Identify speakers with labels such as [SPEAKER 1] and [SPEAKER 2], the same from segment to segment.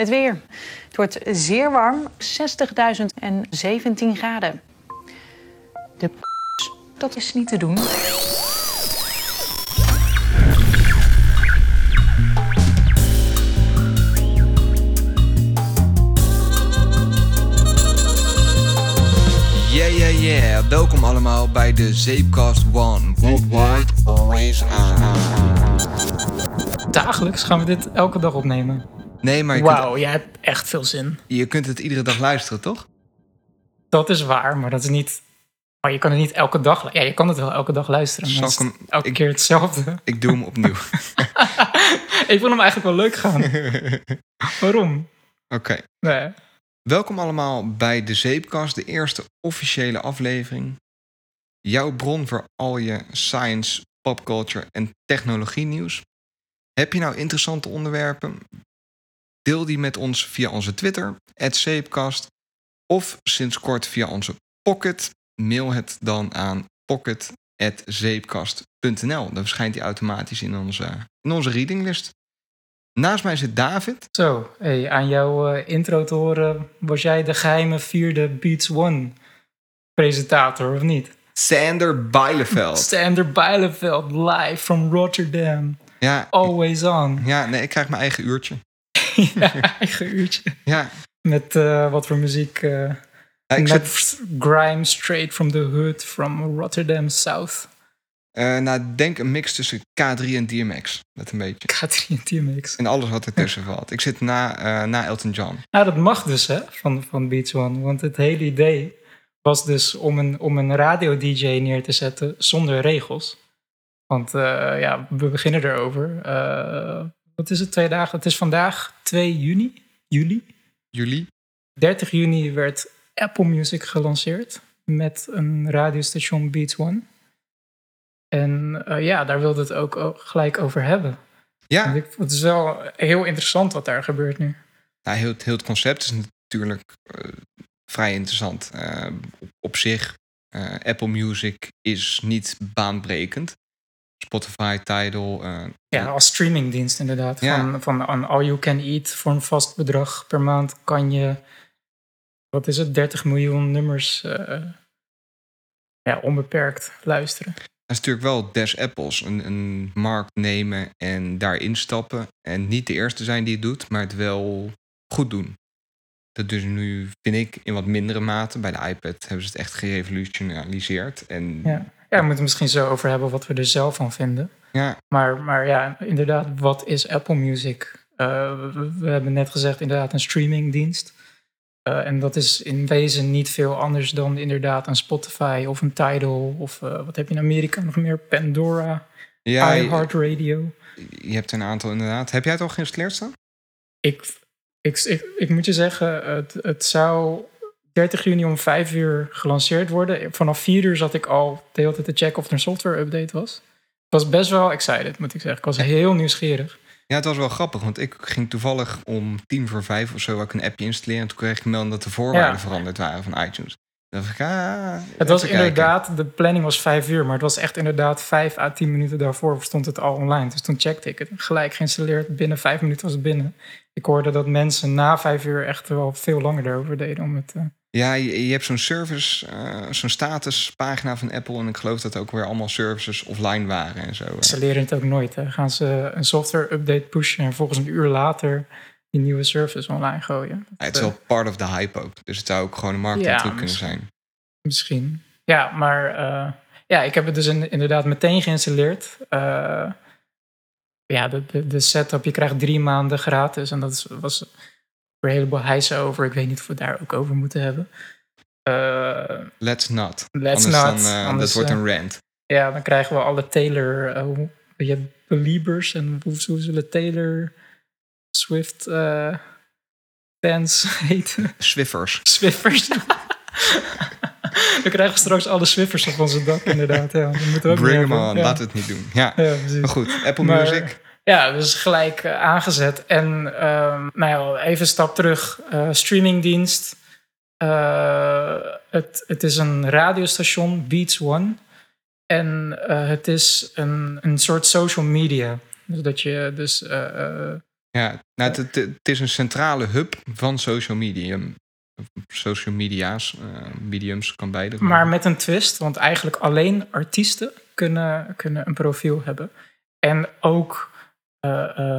[SPEAKER 1] Het weer. Het wordt zeer warm, 60.000 en 17 graden. De dat is niet te doen.
[SPEAKER 2] Yeah, yeah, yeah. Welkom allemaal bij de Zeepcast One. Worldwide, always on.
[SPEAKER 3] Dagelijks gaan we dit elke dag opnemen.
[SPEAKER 2] Nee, maar
[SPEAKER 3] Wauw, jij hebt echt veel zin.
[SPEAKER 2] je kunt het iedere dag luisteren, toch?
[SPEAKER 3] Dat is waar, maar dat is niet. Maar je kan het niet elke dag. Ja, je kan het wel elke dag luisteren. Maar
[SPEAKER 2] hem-
[SPEAKER 3] elke
[SPEAKER 2] ik-
[SPEAKER 3] keer hetzelfde.
[SPEAKER 2] Ik doe hem opnieuw.
[SPEAKER 3] ik vond hem eigenlijk wel leuk gaan. Waarom?
[SPEAKER 2] Oké.
[SPEAKER 3] Nee.
[SPEAKER 2] Welkom allemaal bij de Zeepkast, de eerste officiële aflevering. Jouw bron voor al je science, popculture en technologie nieuws. Heb je nou interessante onderwerpen? Deel die met ons via onze Twitter, Zeepkast. Of sinds kort via onze Pocket. Mail het dan aan pocket.zeepkast.nl. Dan verschijnt die automatisch in onze, in onze readinglist. Naast mij zit David.
[SPEAKER 3] Zo, hey, aan jouw eh, intro te horen was jij de geheime vierde Beats One presentator, of niet?
[SPEAKER 2] Sander Bijleveld.
[SPEAKER 3] Sander Bijleveld, live from Rotterdam.
[SPEAKER 2] Ja,
[SPEAKER 3] Always on.
[SPEAKER 2] ja, nee, ik krijg mijn eigen uurtje.
[SPEAKER 3] ja, eigen uurtje.
[SPEAKER 2] Ja,
[SPEAKER 3] Met eh, wat voor muziek? eh,
[SPEAKER 2] Ja, ik
[SPEAKER 3] Met
[SPEAKER 2] zit,
[SPEAKER 3] grime straight from the hood from Rotterdam South.
[SPEAKER 2] eh nou, denk een mix tussen K3 en DMX. Dat een beetje.
[SPEAKER 3] K3 en TMX.
[SPEAKER 2] En alles wat ertussen valt. Ik zit na, na Elton John.
[SPEAKER 3] Nou, dat mag dus hè, van, van Beats One. Want het hele idee was dus om een, om een radio-dj neer te zetten zonder regels. Want ja, we beginnen erover. Wat is het, twee dagen? Het is vandaag 2 juni. Juli.
[SPEAKER 2] Jullie?
[SPEAKER 3] 30 juni werd Apple Music gelanceerd met een radiostation Beats One. En eh, ja, daar wilde het ook gelijk over hebben.
[SPEAKER 2] Ja,
[SPEAKER 3] ik- Het is wel heel interessant wat daar gebeurt nu.
[SPEAKER 2] nou, heel, het- heel het concept is natuurlijk eh, vrij interessant. Eh, op, op zich, Apple Music is niet baanbrekend. Spotify, Tidal. eh,
[SPEAKER 3] Ja, als streamingdienst inderdaad.
[SPEAKER 2] Ja.
[SPEAKER 3] Van, van een all you can eat voor een vast bedrag per maand kan je, wat is het, 30 miljoen nummers eh, ja, onbeperkt luisteren.
[SPEAKER 2] Dat is natuurlijk wel des Apples. Een, een markt nemen en daarin stappen. En niet de eerste zijn die het doet, maar het wel goed doen. Dat dus nu, vind ik, in wat mindere mate. Bij de iPad hebben ze het echt gerevolutionaliseerd. En
[SPEAKER 3] Ja. Ja, we moeten misschien zo over hebben wat we er zelf van vinden.
[SPEAKER 2] ja,
[SPEAKER 3] Maar, maar ja, inderdaad, wat is Apple Music? Eh, we, we hebben net gezegd, inderdaad, een streamingdienst. Eh, en dat is in wezen niet veel anders dan inderdaad een Spotify of een Tidal. Of eh, wat heb je in Amerika nog meer? Pandora,
[SPEAKER 2] ja
[SPEAKER 3] iHeartRadio.
[SPEAKER 2] je hebt een aantal inderdaad. Heb jij het al geïnstalleerd staan?
[SPEAKER 3] Ik, ik, ik, ik moet je zeggen, het, het zou 30 juni om 5 uur gelanceerd worden. Vanaf 4 uur zat ik al de hele tijd te checken of er een software update was. Ik was best wel excited, moet ik zeggen. Ik was heel nieuwsgierig.
[SPEAKER 2] Ja, het was wel grappig, want ik ging toevallig om tien voor vijf of zo een appje installeren. En toen kreeg ik een melding dat de voorwaarden
[SPEAKER 3] Ja.
[SPEAKER 2] veranderd waren van iTunes. Dan dacht ik, ah,
[SPEAKER 3] Het was
[SPEAKER 2] kijken.
[SPEAKER 3] inderdaad, de planning was 5 uur, maar het was echt inderdaad 5 à 10 minuten daarvoor stond het al online. Dus toen checkte ik het. Gelijk geïnstalleerd, binnen 5 minuten was het binnen. Ik hoorde dat mensen na 5 uur echt wel veel langer erover deden om het. eh,
[SPEAKER 2] Ja, je, je hebt zo'n service, eh, zo'n statuspagina van Apple. En ik geloof dat ook weer allemaal services offline waren en zo. eh.
[SPEAKER 3] Ze leren het ook nooit. Hè. Gaan ze een software update pushen en volgens een uur later die nieuwe service online gooien.
[SPEAKER 2] Ja, het is wel part of the hype ook. Dus het zou ook gewoon een marketing
[SPEAKER 3] Ja,
[SPEAKER 2] truc kunnen zijn.
[SPEAKER 3] Misschien. Ja, maar eh, ja, ik heb het dus in- inderdaad meteen geïnstalleerd. Eh, ja, de, de, de setup, je krijgt drie maanden gratis. En dat was er een heleboel hijsen over. Ik weet niet of we het daar ook over moeten hebben. Eh,
[SPEAKER 2] Let's not.
[SPEAKER 3] let's
[SPEAKER 2] Anders
[SPEAKER 3] not.
[SPEAKER 2] dan, eh,
[SPEAKER 3] Anders,
[SPEAKER 2] dat wordt
[SPEAKER 3] eh,
[SPEAKER 2] een rant.
[SPEAKER 3] Ja, dan krijgen we alle Taylor... eh, je hebt Beliebers en hoe, hoe zullen Taylor Swift eh fans heten?
[SPEAKER 2] Swiffers.
[SPEAKER 3] Swiffers. Dan krijgen we straks alle Swiffers op onze dak, inderdaad. Ja, dat moeten we ook
[SPEAKER 2] Bring them on.
[SPEAKER 3] Ja.
[SPEAKER 2] Laat het niet doen. Ja, maar goed. Apple
[SPEAKER 3] Maar-
[SPEAKER 2] Music.
[SPEAKER 3] Ja, dus gelijk eh, aangezet. En ehm, nou ja, even een stap terug. Eh, streamingdienst. Eh, het, het is een radiostation, Beats One. En het is een, een soort social media. Dus dat je dus
[SPEAKER 2] Ja, nou, het, het, is een centrale hub van social medium. Social media's, uh, mediums, kan beide.
[SPEAKER 3] Maar met een twist, want eigenlijk alleen artiesten kunnen, kunnen een profiel hebben. En ook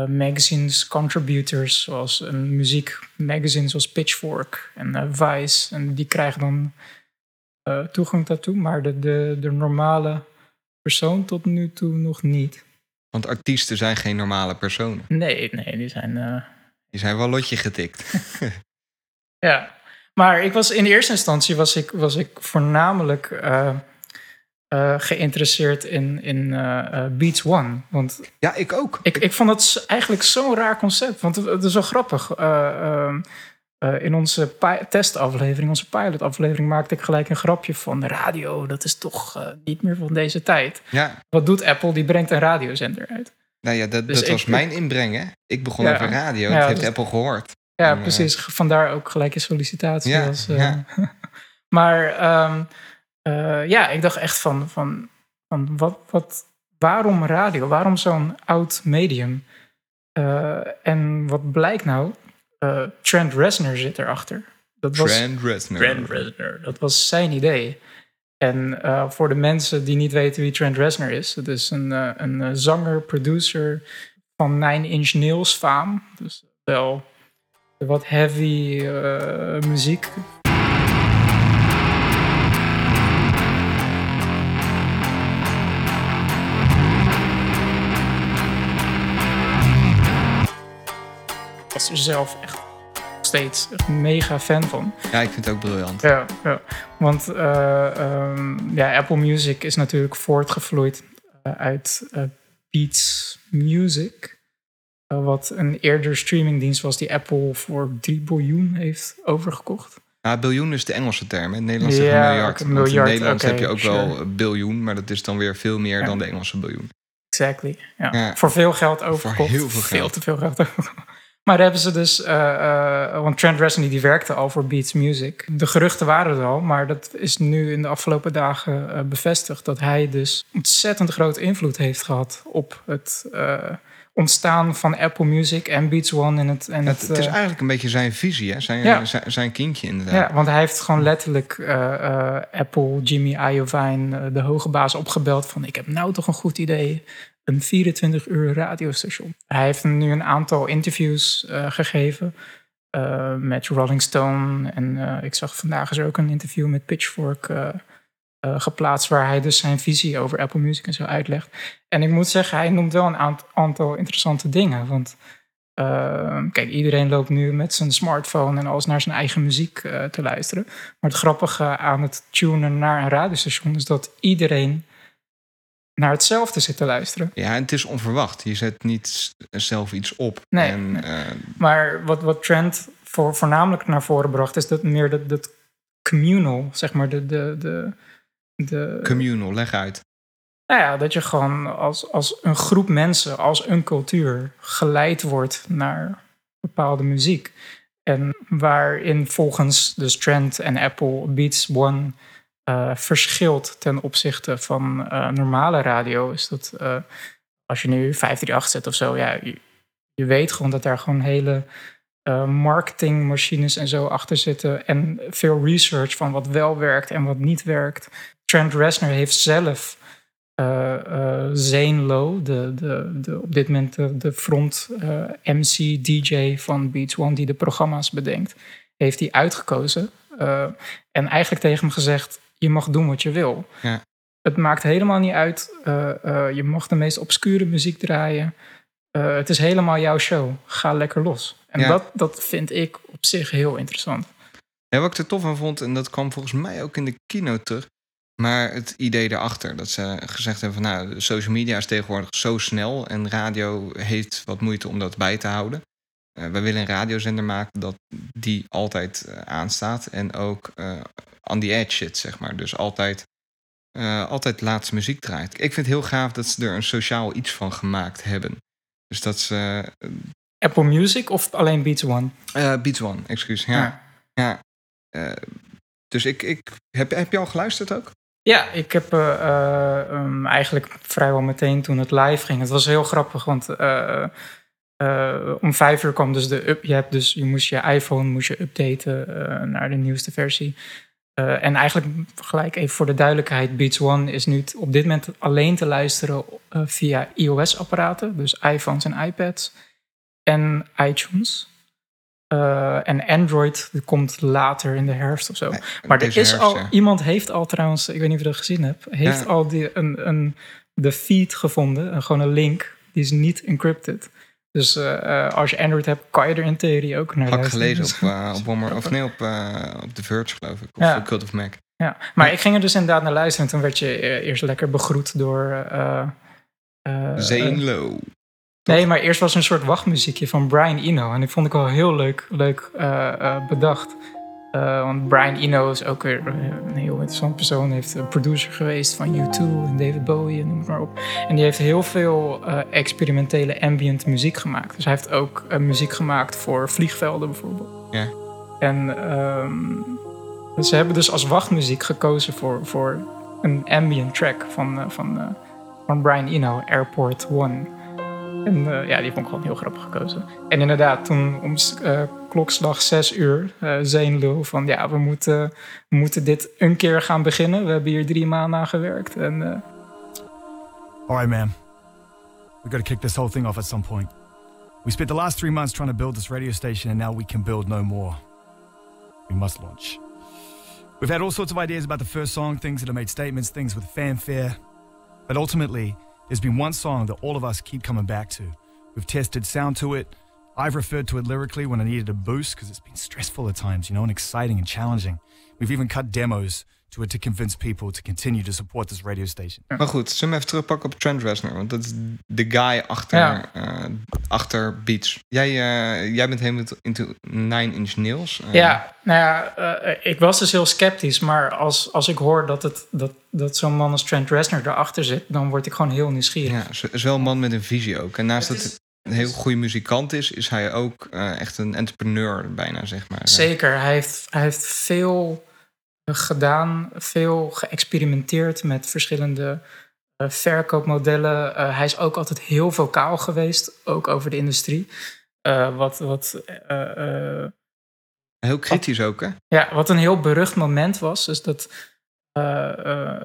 [SPEAKER 3] magazines, contributors, zoals een muziekmagazine zoals Pitchfork en Vice. En die krijgen dan toegang daartoe. Maar de, de, de normale persoon tot nu toe nog niet.
[SPEAKER 2] Want artiesten zijn geen normale personen.
[SPEAKER 3] Nee, nee, die zijn. Uh...
[SPEAKER 2] Die zijn wel lotje getikt.
[SPEAKER 3] ja, maar ik was in eerste instantie was ik, was ik voornamelijk uh, uh, geïnteresseerd in, in Beats One. Want
[SPEAKER 2] ja, ik ook.
[SPEAKER 3] Ik, ik vond het eigenlijk zo'n raar concept. Want het, het is wel grappig. Ehm, uh, in onze testaflevering, onze pilotaflevering, maakte ik gelijk een grapje van de radio. Dat is toch niet meer van deze tijd.
[SPEAKER 2] Ja.
[SPEAKER 3] Wat doet Apple? Die brengt een radiozender uit.
[SPEAKER 2] Nou ja, dat, dus dat was mijn inbreng. Hè? Ik begon ja, over radio. Ja, dat heeft dus, Apple gehoord.
[SPEAKER 3] Ja, en, precies. Vandaar ook gelijk een sollicitatie. Ja, ja. maar um, ja, ik dacht echt van, van, van wat, wat, waarom radio? Waarom zo'n oud medium? en wat blijkt nou? uh, Trent Reznor zit erachter.
[SPEAKER 2] Dat was, Trent Reznor.
[SPEAKER 3] Trent Reznor. Dat was zijn idee. En uh, voor de mensen die niet weten wie Trent Reznor is, het is een, uh, een zanger, producer van Nine Inch Nails faam. Dus wel wat heavy muziek. Was er zelf echt steeds mega fan van.
[SPEAKER 2] Ja, ik vind het ook briljant.
[SPEAKER 3] Ja, ja. want uh, um, ja, Apple Music is natuurlijk voortgevloeid uh, uit uh, Beats Music. wat een eerder streamingdienst was die Apple voor 3 biljoen heeft overgekocht.
[SPEAKER 2] Ja, biljoen is de Engelse term. In het Nederlands ja, een miljard. miljard in Nederland okay, heb je ook sure. wel biljoen, maar dat is dan weer veel meer ja. dan de Engelse biljoen.
[SPEAKER 3] Exactly. Ja. ja. Voor veel geld overgekocht. Voor heel veel geld. Veel te veel geld overgekocht. Maar daar hebben ze dus, uh, uh, want Trent Reznor die werkte al voor Beats Music. De geruchten waren er al, maar dat is nu in de afgelopen dagen uh, bevestigd. Dat hij dus ontzettend grote invloed heeft gehad op het ontstaan van Apple Music en Beats One. En het, en het,
[SPEAKER 2] het, het is eigenlijk een beetje zijn visie, hè? Zijn, ja. zijn, zijn, kindje inderdaad.
[SPEAKER 3] Ja, want hij heeft gewoon letterlijk Apple, Jimmy Iovine, de hoge baas opgebeld van... ik heb nou toch een goed idee een 24 uur radiostation. Hij heeft nu een aantal interviews uh, gegeven uh, met Rolling Stone. En uh, ik zag vandaag is er ook een interview met Pitchfork geplaatst, waar hij dus zijn visie over Apple Music en zo uitlegt. En ik moet zeggen, hij noemt wel een aantal interessante dingen. Want kijk, iedereen loopt nu met zijn smartphone en alles naar zijn eigen muziek te luisteren. Maar het grappige aan het tunen naar een radiostation is dat iedereen naar hetzelfde zit te luisteren.
[SPEAKER 2] Ja, en het is onverwacht. Je zet niet zelf iets op.
[SPEAKER 3] Nee,
[SPEAKER 2] en,
[SPEAKER 3] nee. Uh, maar wat, wat Trent voor, voornamelijk naar voren bracht, is dat meer dat, dat communal, zeg maar, de, de, de, de...
[SPEAKER 2] Communal, leg uit.
[SPEAKER 3] Nou ja, dat je gewoon als, als een groep mensen, als een cultuur, geleid wordt naar bepaalde muziek. En waarin volgens dus Trent en Apple Beats One uh, verschilt ten opzichte van uh, normale radio, is dat uh, als je nu 538 zet of zo, ja, je, weet gewoon dat daar gewoon hele marketingmachines en zo achter zitten. En veel research van wat wel werkt en wat niet werkt. Trent Reznor heeft zelf Zane Lowe, de, de, de, op dit moment de, de front MC, DJ van Beats One, die de programma's bedenkt, heeft hij uitgekozen. en eigenlijk tegen hem gezegd: je mag doen wat je wil.
[SPEAKER 2] Ja.
[SPEAKER 3] Het maakt helemaal niet uit. Uh, uh, je mag de meest obscure muziek draaien. Uh, het is helemaal jouw show. Ga lekker los. En ja. dat, dat vind ik op zich heel interessant.
[SPEAKER 2] Ja, wat ik er tof aan vond, en dat kwam volgens mij ook in de kino terug. Maar het idee daarachter, dat ze gezegd hebben van nou, social media is tegenwoordig zo snel en radio heeft wat moeite om dat bij te houden. Uh, we willen een radiozender maken dat die altijd uh, aanstaat en ook uh, on the edge zit, zeg maar. Dus altijd, altijd laatste muziek draait. Ik vind het heel gaaf dat ze er een sociaal iets van gemaakt hebben. Dus dat ze...
[SPEAKER 3] Apple Music of alleen Beats One?
[SPEAKER 2] Beats One, excuus. Ja. ja. ja. dus ik, ik, heb, heb je al geluisterd ook?
[SPEAKER 3] Ja, ik heb um, eigenlijk vrijwel meteen toen het live ging. Het was heel grappig, want eh, om vijf uur kwam dus de up. Je, hebt dus, je moest je iPhone moest je updaten eh, naar de nieuwste versie. Eh, en eigenlijk gelijk even voor de duidelijkheid: Beats One is nu op dit moment alleen te luisteren via iOS-apparaten, dus iPhones en iPads en iTunes. En Android komt later in de herfst of zo.
[SPEAKER 2] Nee,
[SPEAKER 3] Maar er is
[SPEAKER 2] herfst,
[SPEAKER 3] al,
[SPEAKER 2] ja.
[SPEAKER 3] iemand heeft al trouwens, ik weet niet of je dat gezien hebt, heeft
[SPEAKER 2] Ja.
[SPEAKER 3] al die, een, een, de feed gevonden, en gewoon een link, die is niet encrypted. Dus eh, eh, als je Android hebt, kan je er in theorie ook naar
[SPEAKER 2] Had ik gelezen
[SPEAKER 3] Dus-
[SPEAKER 2] op, eh, op of nee, op, eh, op The Verge geloof ik. Of
[SPEAKER 3] Ja.
[SPEAKER 2] Cult of Mac.
[SPEAKER 3] Ja, maar ik ging er dus inderdaad naar luisteren. En toen werd je eerst lekker begroet door...
[SPEAKER 2] Zane Low.
[SPEAKER 3] nee, maar eerst was er een soort wachtmuziekje van Brian Eno. En die vond ik wel heel leuk, leuk bedacht. Eh, want Brian Eno is ook weer eh, een heel interessant persoon. Hij heeft een producer geweest van U2 en David Bowie en noem het maar op. En die heeft heel veel eh, experimentele ambient muziek gemaakt. Dus hij heeft ook eh, muziek gemaakt voor vliegvelden bijvoorbeeld.
[SPEAKER 2] Ja.
[SPEAKER 3] En ehm, ze hebben dus als wachtmuziek gekozen voor, voor een ambient track van, eh, van, eh, van Brian Eno, Airport One. En eh, ja, die vond ik gewoon heel grappig gekozen. En inderdaad, toen om eh, klokslag 6 uur, eh Zane Lul van ja, we moeten, moeten dit een keer gaan beginnen. We hebben hier drie maanden aan gewerkt. En eh,
[SPEAKER 4] All right, man. We got to kick this whole thing off at some point. We spent the last three months trying to build this radio station, and now we can build no more. We must launch. We've had all sorts of ideas about the first song, things that have made statements, things with fanfare. But ultimately, there's been one song that all of us keep coming back to. We've tested sound to it. I've referred to it lyrically when I needed a boost because it's been stressful at times, you know, and exciting and challenging. We've even cut demos to it to convince people to continue to support this radio station.
[SPEAKER 2] Maar goed, zullen we even terugpakken op Trent Reznor? Want dat is de guy achter,
[SPEAKER 3] Ja.
[SPEAKER 2] eh, achter Beats. Jij, eh, jij bent helemaal into Nine Inch Nails. eh,
[SPEAKER 3] ja, nou ja, eh, ik was dus heel sceptisch. Maar als, als ik hoor dat, het, dat, dat zo'n man als Trent Reznor erachter zit, dan word ik gewoon heel nieuwsgierig.
[SPEAKER 2] Ja, is- is wel een man met een visie ook. En naast
[SPEAKER 3] Het
[SPEAKER 2] dat
[SPEAKER 3] is-
[SPEAKER 2] hij een heel goede muzikant is, is hij ook eh, echt een entrepreneur bijna, zeg maar.
[SPEAKER 3] Zeker, hij heeft, hij heeft veel gedaan, veel geëxperimenteerd met verschillende eh, verkoopmodellen. Eh, hij is ook altijd heel vocaal geweest, ook over de industrie. Wat, wat,
[SPEAKER 2] Heel kritisch ook, hè?
[SPEAKER 3] ja, wat een heel berucht moment was, is dat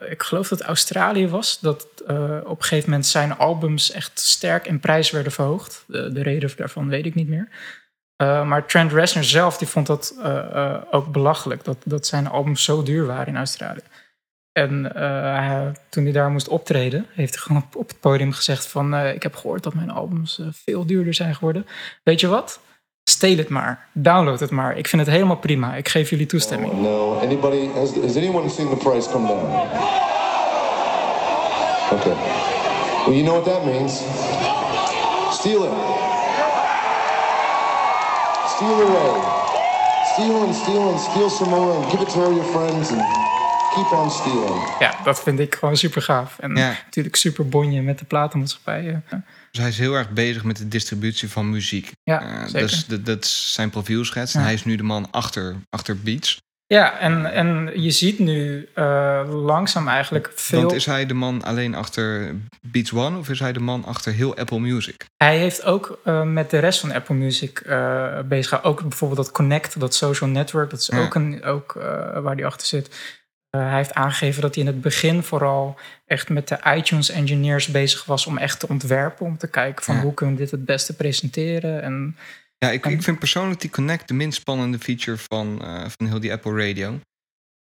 [SPEAKER 3] ik geloof dat Australië was, dat eh, op een gegeven moment zijn albums echt sterk in prijs werden verhoogd. De, de reden daarvan weet ik niet meer. Eh, maar Trent Reznor zelf die vond dat eh, eh, ook belachelijk, dat, dat zijn albums zo duur waren in Australië. En eh, toen hij daar moest optreden, heeft hij gewoon op, op het podium gezegd van... eh, ik heb gehoord dat mijn albums eh, veel duurder zijn geworden. Weet je wat? Steel het maar. Download het maar. Ik vind het helemaal prima. Ik geef jullie toestemming.
[SPEAKER 5] No. Anybody has, has anyone seen? Okay. Well, you know what that means. Steal it. Steal away. Steal and steal and steal some more and give it to all your friends and keep on stealing.
[SPEAKER 3] Ja, dat vind ik gewoon super gaaf. En
[SPEAKER 2] Ja.
[SPEAKER 3] natuurlijk super bonje met de platenmaatschappijen.
[SPEAKER 2] Dus hij is heel erg bezig met de distributie van muziek.
[SPEAKER 3] Ja, zeker.
[SPEAKER 2] dat, is, dat, dat is zijn profielschets. En hij is nu de man achter, achter Beats.
[SPEAKER 3] Ja, en, en je ziet nu eh, langzaam eigenlijk veel...
[SPEAKER 2] Want is hij de man alleen achter Beats One of is hij de man achter heel Apple Music?
[SPEAKER 3] Hij heeft ook eh, met de rest van Apple Music eh, bezig gehouden. Ook bijvoorbeeld dat Connect, dat social network. Dat is
[SPEAKER 2] Ja.
[SPEAKER 3] ook, een, ook eh, waar hij achter zit. Eh, hij heeft aangegeven dat hij in het begin vooral echt met de iTunes engineers bezig was om echt te ontwerpen. Om te kijken van
[SPEAKER 2] Ja.
[SPEAKER 3] hoe kunnen we dit het beste presenteren. En
[SPEAKER 2] Ja, ik,
[SPEAKER 3] En-
[SPEAKER 2] ik vind persoonlijk die Connect de minst spannende feature van, eh, van heel die Apple Radio.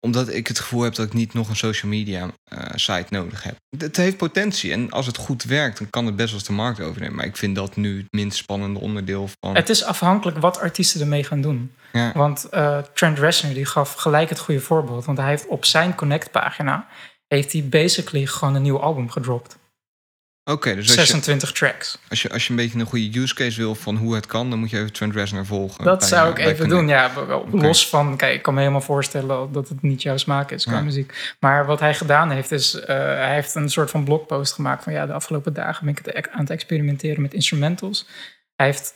[SPEAKER 2] Omdat ik het gevoel heb dat ik niet nog een social media eh, site nodig heb. Het heeft potentie en als het goed werkt, dan kan het best wel eens de markt overnemen. Maar ik vind dat nu het minst spannende onderdeel van.
[SPEAKER 3] het is afhankelijk wat artiesten ermee gaan doen.
[SPEAKER 2] Ja.
[SPEAKER 3] Want eh, Trent Reznor die gaf gelijk het goede voorbeeld. Want hij heeft op zijn Connect-pagina... heeft hij basically gewoon een nieuw album gedropt.
[SPEAKER 2] Oké, dus als je,
[SPEAKER 3] 26 tracks.
[SPEAKER 2] als, je, als je een beetje een goede use case wil van hoe het kan, dan moet je even Trent Reznor volgen.
[SPEAKER 3] Dat
[SPEAKER 2] bij,
[SPEAKER 3] zou ik even
[SPEAKER 2] Connect.
[SPEAKER 3] doen. Ja, los van, kijk, ik kan me helemaal voorstellen dat het niet jouw smaak is qua
[SPEAKER 2] Ja.
[SPEAKER 3] muziek. Maar wat hij gedaan heeft, is eh, hij heeft een soort van blogpost gemaakt van ja, de afgelopen dagen ben ik het aan het experimenteren met instrumentals. Hij heeft,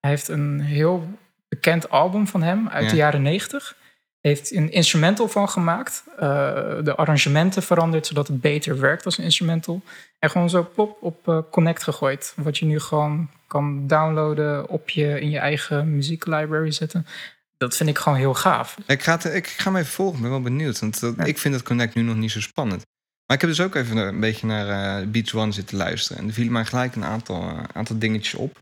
[SPEAKER 3] hij heeft een heel bekend album van hem uit
[SPEAKER 2] Ja.
[SPEAKER 3] de jaren 90. Heeft een instrumental van gemaakt. eh, de arrangementen veranderd zodat het beter werkt als een instrumental. En gewoon zo plop op eh, Connect gegooid. Wat je nu gewoon kan downloaden op je, in je eigen muzieklibrary zetten. Dat vind ik gewoon heel gaaf.
[SPEAKER 2] Ik ga, het, ik ga hem even volgen, ik ben wel benieuwd. Want dat- ik vind het Connect nu nog niet zo spannend. Maar ik heb dus ook even een beetje naar eh, Beats One zitten luisteren. En er vielen mij gelijk een aantal, aantal dingetjes op.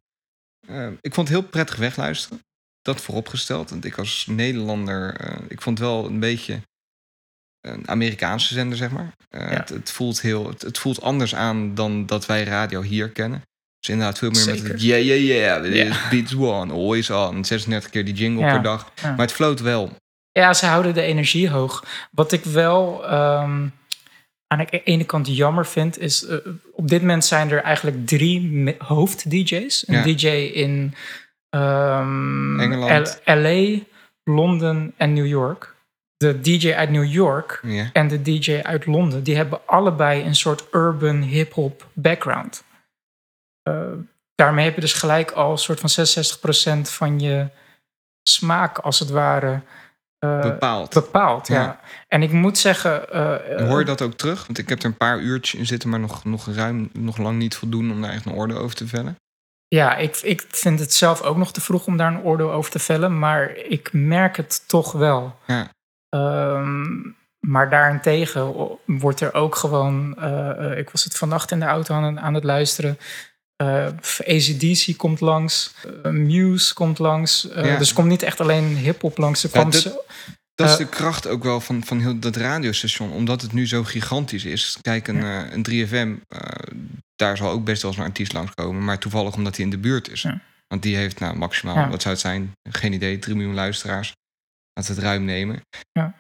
[SPEAKER 2] Ik vond het heel prettig wegluisteren. Dat vooropgesteld. Want ik als Nederlander, eh, ik vond het wel een beetje een Amerikaanse zender, zeg maar. Eh,
[SPEAKER 3] Ja.
[SPEAKER 2] het, het, voelt heel, het, het voelt anders aan dan dat wij radio hier kennen. Dus inderdaad veel meer met het yeah, yeah, yeah. Beats One, always on. 36 keer die jingle
[SPEAKER 3] Ja.
[SPEAKER 2] per dag.
[SPEAKER 3] Ja.
[SPEAKER 2] Maar het floot wel.
[SPEAKER 3] Ja, ze houden de energie hoog. Wat ik wel ehm, aan de ene kant jammer vind, is eh, op dit moment zijn er eigenlijk drie hoofd-DJ's. Een. DJ in ehm,
[SPEAKER 2] Engeland.
[SPEAKER 3] L- LA, Londen en New York. De DJ uit New York en de DJ uit Londen, die hebben allebei een soort urban hip-hop background. Eh, daarmee heb je dus gelijk al een soort van 66% van je smaak, als het ware, eh,
[SPEAKER 2] bepaald.
[SPEAKER 3] bepaald. Ja.
[SPEAKER 2] Ja.
[SPEAKER 3] En ik moet zeggen. eh,
[SPEAKER 2] hoor je dat ook terug? Want ik heb er een paar uurtjes in zitten, maar nog, nog ruim, nog lang niet voldoende om daar echt een orde over te vellen.
[SPEAKER 3] Ja, ik, ik vind het zelf ook nog te vroeg om daar een oordeel over te vellen, maar ik merk het toch wel.
[SPEAKER 2] Ja.
[SPEAKER 3] Ehm, maar daarentegen wordt er ook gewoon. eh, eh, ik was het vannacht in de auto aan, aan het luisteren. eh ACDC komt langs, Muse komt langs.
[SPEAKER 2] Ja.
[SPEAKER 3] Dus er komt niet echt alleen hip-hop langs. Er kwam zo-
[SPEAKER 2] Dat is
[SPEAKER 3] Eh,
[SPEAKER 2] de kracht ook wel van, van heel dat radiostation, omdat het nu zo gigantisch is. Kijk, een, eh, een 3FM, eh, daar zal ook best wel eens een artiest langskomen, maar toevallig omdat hij in de buurt is.
[SPEAKER 3] Ja.
[SPEAKER 2] Want die heeft nou maximaal,
[SPEAKER 3] Ja.
[SPEAKER 2] wat zou het zijn? Geen idee, 3 miljoen luisteraars. Laten we het ruim nemen.
[SPEAKER 3] Ja.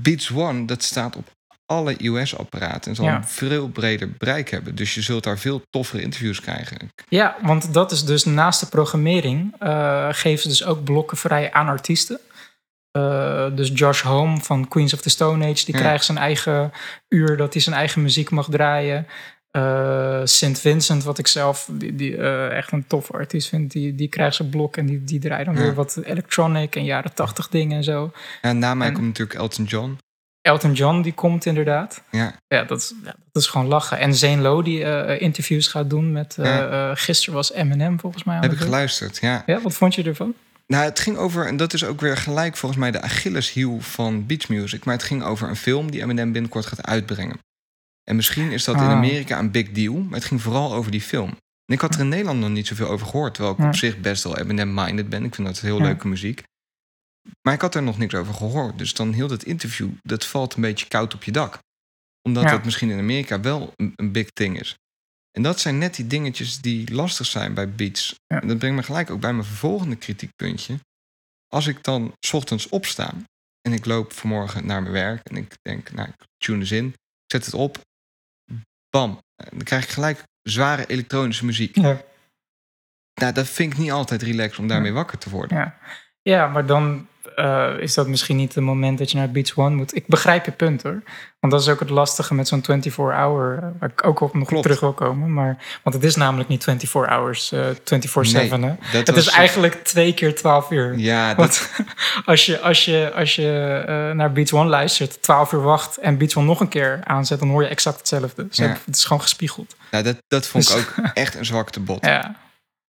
[SPEAKER 2] Beats One, dat staat op alle iOS-apparaten en zal een veel breder bereik hebben. Dus je zult daar veel toffere interviews krijgen.
[SPEAKER 3] Ja, want dat is dus naast de programmering geven ze dus ook blokken vrij aan artiesten. Eh, dus Josh Home van Queens of the Stone Age, die
[SPEAKER 2] Ja.
[SPEAKER 3] krijgt zijn eigen uur dat hij zijn eigen muziek mag draaien. Eh St. Vincent, wat ik zelf die, die, eh, echt een toffe artiest vind, die, die krijgt zijn blok en die, die draait dan
[SPEAKER 2] Ja.
[SPEAKER 3] weer wat electronic en jaren tachtig dingen en zo.
[SPEAKER 2] En na mij
[SPEAKER 3] En-
[SPEAKER 2] komt natuurlijk Elton John.
[SPEAKER 3] Elton John, die komt inderdaad.
[SPEAKER 2] Ja,
[SPEAKER 3] Ja, dat is, ja, dat is gewoon lachen. En Zane Lowe, die interviews gaat doen met... gisteren was Eminem volgens mij aan
[SPEAKER 2] heb ik geluisterd. Ja.
[SPEAKER 3] Ja, wat vond je ervan?
[SPEAKER 2] Nou, het ging over, en dat is ook weer gelijk volgens mij de Achilleshiel van Beach Music. Maar het ging over een film die Eminem binnenkort gaat uitbrengen. En misschien is dat in
[SPEAKER 3] Ah.
[SPEAKER 2] Amerika een big deal, maar het ging vooral over die film. En ik had er in Nederland nog niet zoveel over gehoord, terwijl ik
[SPEAKER 3] Ja.
[SPEAKER 2] op zich best wel Eminem-minded ben. Ik vind dat heel
[SPEAKER 3] Ja.
[SPEAKER 2] leuke muziek. Maar ik had er nog niks over gehoord. Dus dan heel dat interview, dat valt een beetje koud op je dak. Omdat
[SPEAKER 3] Ja.
[SPEAKER 2] dat misschien in Amerika wel een, een big thing is. En dat zijn net die dingetjes die lastig zijn bij beats.
[SPEAKER 3] Ja.
[SPEAKER 2] En dat brengt me gelijk ook bij mijn vervolgende kritiekpuntje. Als ik dan 's ochtends opsta en ik loop vanmorgen naar mijn werk en ik denk, nou, ik tune eens in, ik zet het op, bam, en dan krijg ik gelijk zware elektronische muziek.
[SPEAKER 3] Ja.
[SPEAKER 2] Nou, dat vind ik niet altijd relaxed om daarmee wakker te worden.
[SPEAKER 3] Ja, ja maar dan eh, is dat misschien niet het moment dat je naar Beats One moet. Ik begrijp je punt hoor. Want dat is ook het lastige met zo'n 24-hour, eh, waar ik ook op nog
[SPEAKER 2] Klopt.
[SPEAKER 3] terug wil komen. Maar, want het is namelijk niet 24 hours, eh 24-7.
[SPEAKER 2] Nee,
[SPEAKER 3] Het is eigenlijk twee keer 12 uur.
[SPEAKER 2] Ja, dat,
[SPEAKER 3] Want als je, als je, als je naar Beats One luistert, 12 uur wacht en Beats One nog een keer aanzet, dan hoor je exact hetzelfde. Ze
[SPEAKER 2] Ja.
[SPEAKER 3] hebben- Het is gewoon gespiegeld.
[SPEAKER 2] dat, dat vond ik
[SPEAKER 3] Dus-
[SPEAKER 2] ook echt een zwaktebod.
[SPEAKER 3] Ja.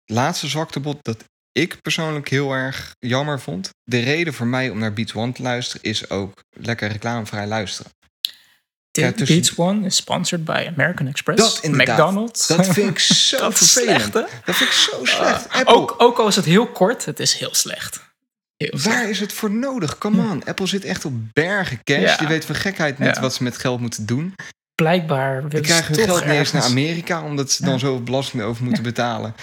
[SPEAKER 2] Het laatste zwaktebod dat ik persoonlijk heel erg jammer vond. De reden voor mij om naar Beats One te luisteren is ook lekker reclamevrij luisteren. Ja, tussen-
[SPEAKER 3] Beats One is sponsored by American Express,
[SPEAKER 2] Dat inderdaad.
[SPEAKER 3] McDonald's.
[SPEAKER 2] Dat vind ik zo
[SPEAKER 3] Dat
[SPEAKER 2] vervelend.
[SPEAKER 3] slecht, hè?
[SPEAKER 2] Dat vind ik zo slecht.
[SPEAKER 3] Ah,
[SPEAKER 2] Apple,
[SPEAKER 3] ook, ook al is het heel kort, het is heel slecht. Heel slecht.
[SPEAKER 2] waar is het voor nodig? Come on. Apple zit echt op bergen cash.
[SPEAKER 3] Ja.
[SPEAKER 2] Die weet van gekheid niet
[SPEAKER 3] Ja.
[SPEAKER 2] wat ze met geld moeten doen.
[SPEAKER 3] Blijkbaar willen ze
[SPEAKER 2] krijgen hun
[SPEAKER 3] toch
[SPEAKER 2] geld niet eens naar Amerika... omdat ze dan zoveel belastingen over moeten betalen.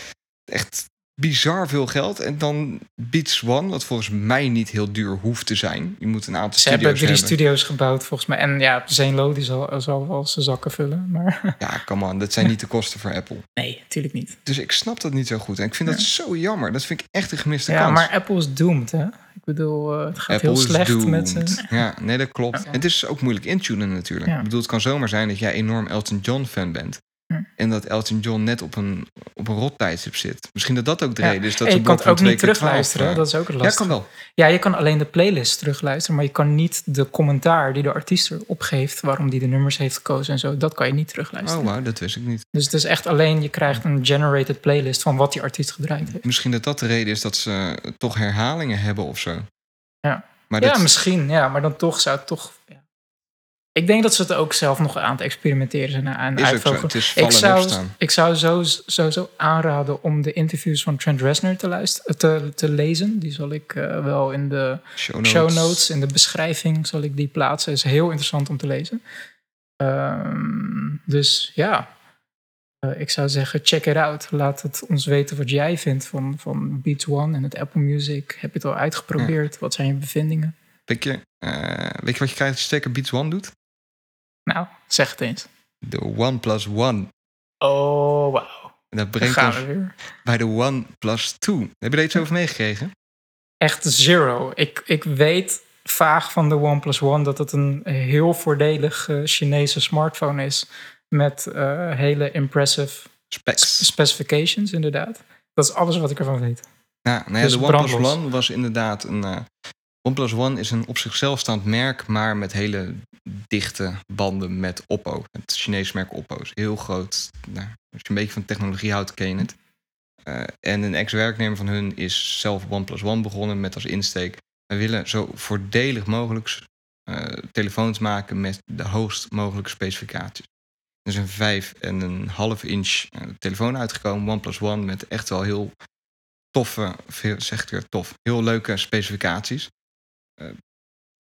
[SPEAKER 2] Echt bizar veel geld. En dan Beats One, wat volgens mij niet heel duur hoeft te zijn. Je moet een aantal
[SPEAKER 3] Ze hebben
[SPEAKER 2] studio's
[SPEAKER 3] drie
[SPEAKER 2] hebben.
[SPEAKER 3] studio's gebouwd volgens mij. En ja, Zane Lowe die zal, zal wel zijn zakken vullen. Maar
[SPEAKER 2] Ja, come on. Dat zijn niet de kosten voor Apple.
[SPEAKER 3] nee, natuurlijk niet.
[SPEAKER 2] Dus ik snap dat niet zo goed. En ik vind dat zo jammer. Dat vind ik echt een gemiste
[SPEAKER 3] Ja,
[SPEAKER 2] kans.
[SPEAKER 3] maar Apple is doomed, hè? Ik bedoel, eh, het gaat
[SPEAKER 2] Apple
[SPEAKER 3] heel slecht
[SPEAKER 2] doomed.
[SPEAKER 3] met zijn...
[SPEAKER 2] Ja, nee, dat klopt. En het is ook moeilijk intunen natuurlijk.
[SPEAKER 3] Ja.
[SPEAKER 2] Ik bedoel, het kan zomaar zijn dat jij enorm Elton John fan bent.
[SPEAKER 3] Hm.
[SPEAKER 2] En dat Elton John net op een, op een rot tijdstip zit. Misschien dat dat ook de
[SPEAKER 3] Ja.
[SPEAKER 2] reden is. Dat
[SPEAKER 3] En
[SPEAKER 2] ze
[SPEAKER 3] je kan het ook niet
[SPEAKER 2] keer 12,
[SPEAKER 3] terugluisteren.
[SPEAKER 2] eh,
[SPEAKER 3] dat is ook het
[SPEAKER 2] Ja, kan wel.
[SPEAKER 3] Ja, je kan alleen de playlist terugluisteren, maar je kan niet de commentaar die de artiest erop geeft, waarom die de nummers heeft gekozen en zo, dat kan je niet terugluisteren.
[SPEAKER 2] Oh, wauw, dat wist ik niet.
[SPEAKER 3] Dus het is echt alleen, je krijgt een generated playlist van wat die artiest gedraaid heeft.
[SPEAKER 2] Misschien dat dat de reden is dat ze toch herhalingen hebben of zo.
[SPEAKER 3] Ja.
[SPEAKER 2] Maar
[SPEAKER 3] Ja,
[SPEAKER 2] dat,
[SPEAKER 3] misschien, ja, maar dan toch zou het toch. Ja. Ik denk dat ze het ook zelf nog aan het experimenteren zijn aan
[SPEAKER 2] is ook zo.
[SPEAKER 3] uitvogelen.
[SPEAKER 2] Het is
[SPEAKER 3] Ik zou, ik zou zo, sowieso aanraden om de interviews van Trent Reznor te, luisteren, te, te lezen. Die zal ik eh, wel in de
[SPEAKER 2] Show notes.
[SPEAKER 3] show notes, in de beschrijving zal ik die plaatsen. is heel interessant om te lezen. Ehm, dus ja, Eh, ik zou zeggen check it out. Laat het ons weten wat jij vindt van, van Beats One en het Apple Music. Heb je het al uitgeprobeerd? Wat zijn je bevindingen?
[SPEAKER 2] Weet je, eh, weet je wat je krijgt als je Beats One doet?
[SPEAKER 3] Nou, zeg het eens.
[SPEAKER 2] De OnePlus One.
[SPEAKER 3] Oh, wauw.
[SPEAKER 2] Dat brengt
[SPEAKER 3] gaan
[SPEAKER 2] ons bij de OnePlus 2. Heb je daar iets over meegekregen?
[SPEAKER 3] Echt zero. Ik, ik weet vaag van de OnePlus One dat het een heel voordelig eh, Chinese smartphone is. Met eh, hele impressive
[SPEAKER 2] Specs.
[SPEAKER 3] specifications, inderdaad. Dat is alles wat ik ervan weet.
[SPEAKER 2] Ja, nou ja,
[SPEAKER 3] Dus
[SPEAKER 2] de OnePlus. One was inderdaad een... eh, OnePlus One is een op zichzelf staand merk, maar met hele dichte banden met Oppo. Het Chinese merk Oppo is heel groot. Nou, als je een beetje van technologie houdt, ken je het. Eh, en een ex-werknemer van hun is zelf OnePlus One begonnen met als insteek... we willen zo voordelig mogelijk eh, telefoons maken met de hoogst mogelijke specificaties. Er is een 5 en een half inch eh, telefoon uitgekomen, OnePlus One, met echt wel heel toffe, zeg ik weer tof, heel leuke specificaties. Eh,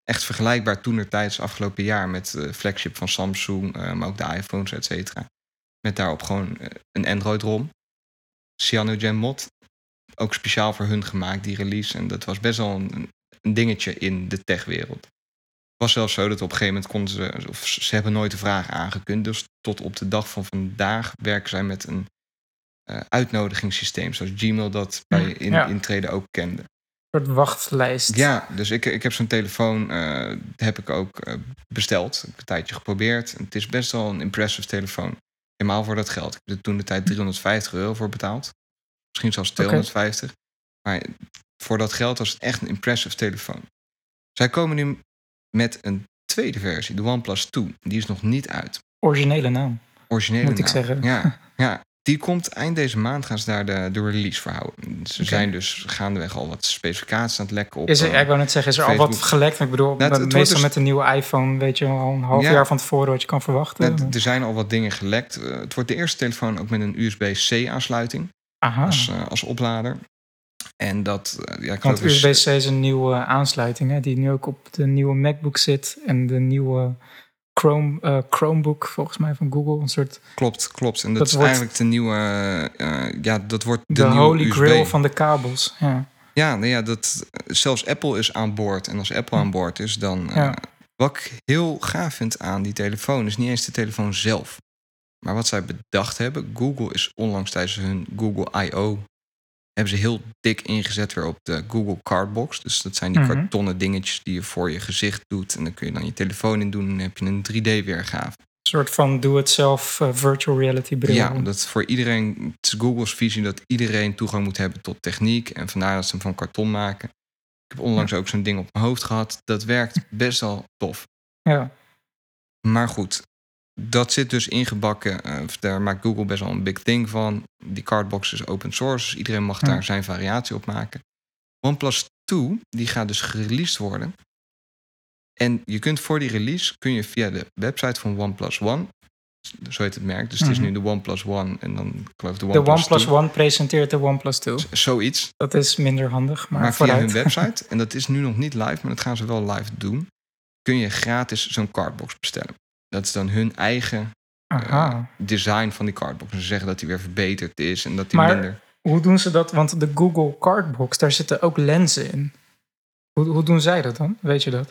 [SPEAKER 2] echt vergelijkbaar toen er tijdens afgelopen jaar met de flagship van Samsung, eh, maar ook de iPhones, et cetera. Met daarop gewoon eh, een Android-ROM. Cyanogen mod. Ook speciaal voor hun gemaakt, die release. En dat was best wel een, een dingetje in de techwereld. Het was zelfs zo dat op een gegeven moment konden ze, of ze hebben nooit de vraag aangekund. Dus tot op de dag van vandaag werken zij met een eh, uitnodigingssysteem. Zoals Gmail dat bij
[SPEAKER 3] Mm,
[SPEAKER 2] in,
[SPEAKER 3] ja.
[SPEAKER 2] intreden ook kende.
[SPEAKER 3] Een soort wachtlijst.
[SPEAKER 2] Ja, dus ik, ik heb zo'n telefoon, eh, heb ik ook eh, besteld. Ik heb een tijdje geprobeerd. Het is best wel een impressive telefoon. Helemaal voor dat geld. Ik heb er toen de tijd 350 euro voor betaald. Misschien zelfs 250. Maar voor dat geld was het echt een impressive telefoon. Zij komen nu met een tweede versie, de OnePlus 2. Die is nog niet uit.
[SPEAKER 3] Originele naam.
[SPEAKER 2] Originele
[SPEAKER 3] Moet ik zeggen.
[SPEAKER 2] Ja, ja, die komt eind deze maand gaan ze daar de, de release voor houden. Ze zijn dus gaandeweg al wat specificaties aan het lekken op.
[SPEAKER 3] Is er,
[SPEAKER 2] eh,
[SPEAKER 3] ik wou net zeggen, is er al wat gelekt? Ik bedoel,
[SPEAKER 2] Nou,
[SPEAKER 3] meestal
[SPEAKER 2] dus-
[SPEAKER 3] met een nieuwe iPhone weet je al een half
[SPEAKER 2] Ja.
[SPEAKER 3] jaar van tevoren wat je kan verwachten.
[SPEAKER 2] net, er zijn al wat dingen gelekt. Eh, het wordt de eerste telefoon ook met een USB-C aansluiting
[SPEAKER 3] Aha.
[SPEAKER 2] als, eh, als oplader. En dat, ja, ik
[SPEAKER 3] Want USB-C is een nieuwe aansluiting, hè, die nu ook op de nieuwe MacBook zit en de nieuwe Chrome, eh, Chromebook, volgens mij van Google. Een soort
[SPEAKER 2] Klopt, klopt. En dat,
[SPEAKER 3] Dat
[SPEAKER 2] is
[SPEAKER 3] wordt-
[SPEAKER 2] eigenlijk de nieuwe, eh, ja, dat wordt de,
[SPEAKER 3] de,
[SPEAKER 2] nieuwe
[SPEAKER 3] holy
[SPEAKER 2] USB.
[SPEAKER 3] grail van de kabels. Ja.
[SPEAKER 2] Ja, nou ja, dat, zelfs Apple is aan boord. En als Apple aan boord is, dan... eh. Wat ik heel gaaf vind aan die telefoon... is niet eens de telefoon zelf. Maar wat zij bedacht hebben... Google is onlangs tijdens hun Google I.O... hebben ze heel dik ingezet weer op de Google Cardbox. Dus dat zijn die
[SPEAKER 3] Mhm.
[SPEAKER 2] kartonnen dingetjes die je voor je gezicht doet. En dan kun je dan je telefoon in doen... en dan heb je een 3D-weergave.
[SPEAKER 3] Een soort van doe-het-zelf eh, virtual reality bril.
[SPEAKER 2] Ja, dat voor iedereen, het is Google's visie dat iedereen toegang moet hebben tot techniek. En vandaar dat ze hem van karton maken. Ik heb onlangs ook zo'n ding op mijn hoofd gehad. Dat werkt best wel tof.
[SPEAKER 3] ja.
[SPEAKER 2] Maar goed, dat zit dus ingebakken. eh, daar maakt Google best wel een big thing van. Die cardbox is open source, iedereen mag
[SPEAKER 3] Ja.
[SPEAKER 2] daar zijn variatie op maken. OnePlus 2, die gaat dus gereleased worden. En je kunt voor die release, kun je via de website van OnePlus One, zo heet het merk, dus het is
[SPEAKER 3] Mhm.
[SPEAKER 2] nu de OnePlus One en dan ik geloof de
[SPEAKER 3] De
[SPEAKER 2] OnePlus,
[SPEAKER 3] OnePlus
[SPEAKER 2] 2.
[SPEAKER 3] One presenteert de OnePlus 2.
[SPEAKER 2] Zoiets,
[SPEAKER 3] Dat is minder handig, maar,
[SPEAKER 2] maar, via hun website, en dat is nu nog niet live, maar dat gaan ze wel live doen, kun je gratis zo'n cardbox bestellen. Dat is dan hun eigen
[SPEAKER 3] Aha.
[SPEAKER 2] design van die cardbox. Ze zeggen dat die weer verbeterd is en dat die
[SPEAKER 3] Maar-
[SPEAKER 2] minder...
[SPEAKER 3] Hoe doen ze dat? Want de Google Cardbox, daar zitten ook lenzen in. Hoe, hoe doen zij dat dan? Weet je dat?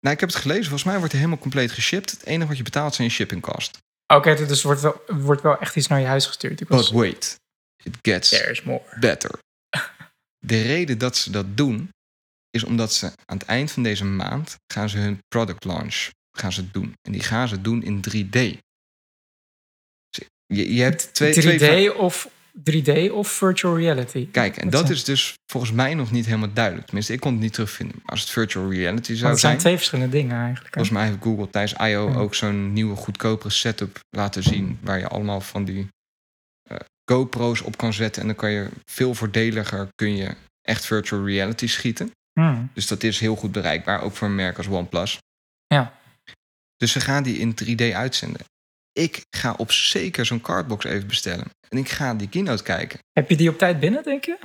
[SPEAKER 2] Nou, ik heb het gelezen. Volgens mij wordt hij helemaal compleet geshipped. Het enige wat je betaalt zijn je shipping cost.
[SPEAKER 3] Oké, dus wordt wel, wordt wel echt iets naar je huis gestuurd. Ik was,
[SPEAKER 2] But wait, it gets
[SPEAKER 3] There's more.
[SPEAKER 2] better. De reden dat ze dat doen, is omdat ze aan het eind van deze maand gaan ze hun product launch gaan ze doen. En die gaan ze doen in 3D. Dus Je, je hebt twee...
[SPEAKER 3] 3D,
[SPEAKER 2] twee
[SPEAKER 3] of, 3D of virtual reality.
[SPEAKER 2] Kijk, en dat
[SPEAKER 3] zijn-
[SPEAKER 2] is dus volgens mij nog niet helemaal duidelijk. Tenminste, ik kon het niet terugvinden. Als het virtual reality zou
[SPEAKER 3] het zijn
[SPEAKER 2] zijn...
[SPEAKER 3] twee verschillende dingen eigenlijk.
[SPEAKER 2] Volgens mij heeft Google tijdens I.O.
[SPEAKER 3] Ja.
[SPEAKER 2] ook zo'n nieuwe goedkopere setup laten zien. Waar je allemaal van die eh, GoPro's op kan zetten. En dan kan je veel voordeliger kun je echt virtual reality schieten.
[SPEAKER 3] Hmm.
[SPEAKER 2] Dus dat is heel goed bereikbaar, ook voor een merk als OnePlus.
[SPEAKER 3] Ja.
[SPEAKER 2] Dus ze gaan die in 3D uitzenden. Ik ga op zeker zo'n cardbox even bestellen. En ik ga die keynote kijken.
[SPEAKER 3] Heb je die op tijd binnen, denk je?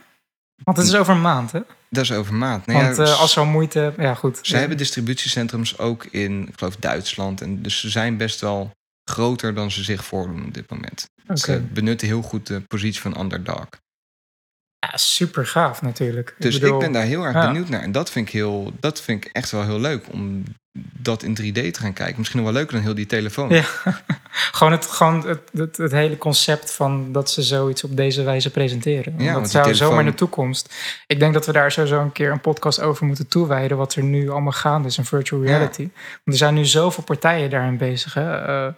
[SPEAKER 3] Want het is over een maand, hè?
[SPEAKER 2] Dat is over maand. Nee,
[SPEAKER 3] Want
[SPEAKER 2] ja,
[SPEAKER 3] eh, als ze al moeite... Ja, goed.
[SPEAKER 2] Ze hebben distributiecentrums ook in, ik geloof, Duitsland. En dus ze zijn best wel groter dan ze zich voordoen op dit moment. Ze benutten heel goed de positie van underdog.
[SPEAKER 3] Ja, super gaaf natuurlijk.
[SPEAKER 2] Dus ik,
[SPEAKER 3] bedoel,
[SPEAKER 2] ben daar heel erg
[SPEAKER 3] ja.
[SPEAKER 2] benieuwd naar. En dat vind, ik heel, dat vind ik echt wel heel leuk. Om dat in 3D te gaan kijken. Misschien nog wel leuker dan heel die telefoon.
[SPEAKER 3] Ja. gewoon het, gewoon het, het, het hele concept van dat ze zoiets op deze wijze presenteren.
[SPEAKER 2] Ja,
[SPEAKER 3] dat zou
[SPEAKER 2] telefoon-
[SPEAKER 3] zomaar in de toekomst. Ik denk dat we daar sowieso een keer een podcast over moeten toewijden. Wat er nu allemaal gaande is in virtual
[SPEAKER 2] Ja.
[SPEAKER 3] reality. Want er zijn nu zoveel partijen daarin bezig. Hè? Eh,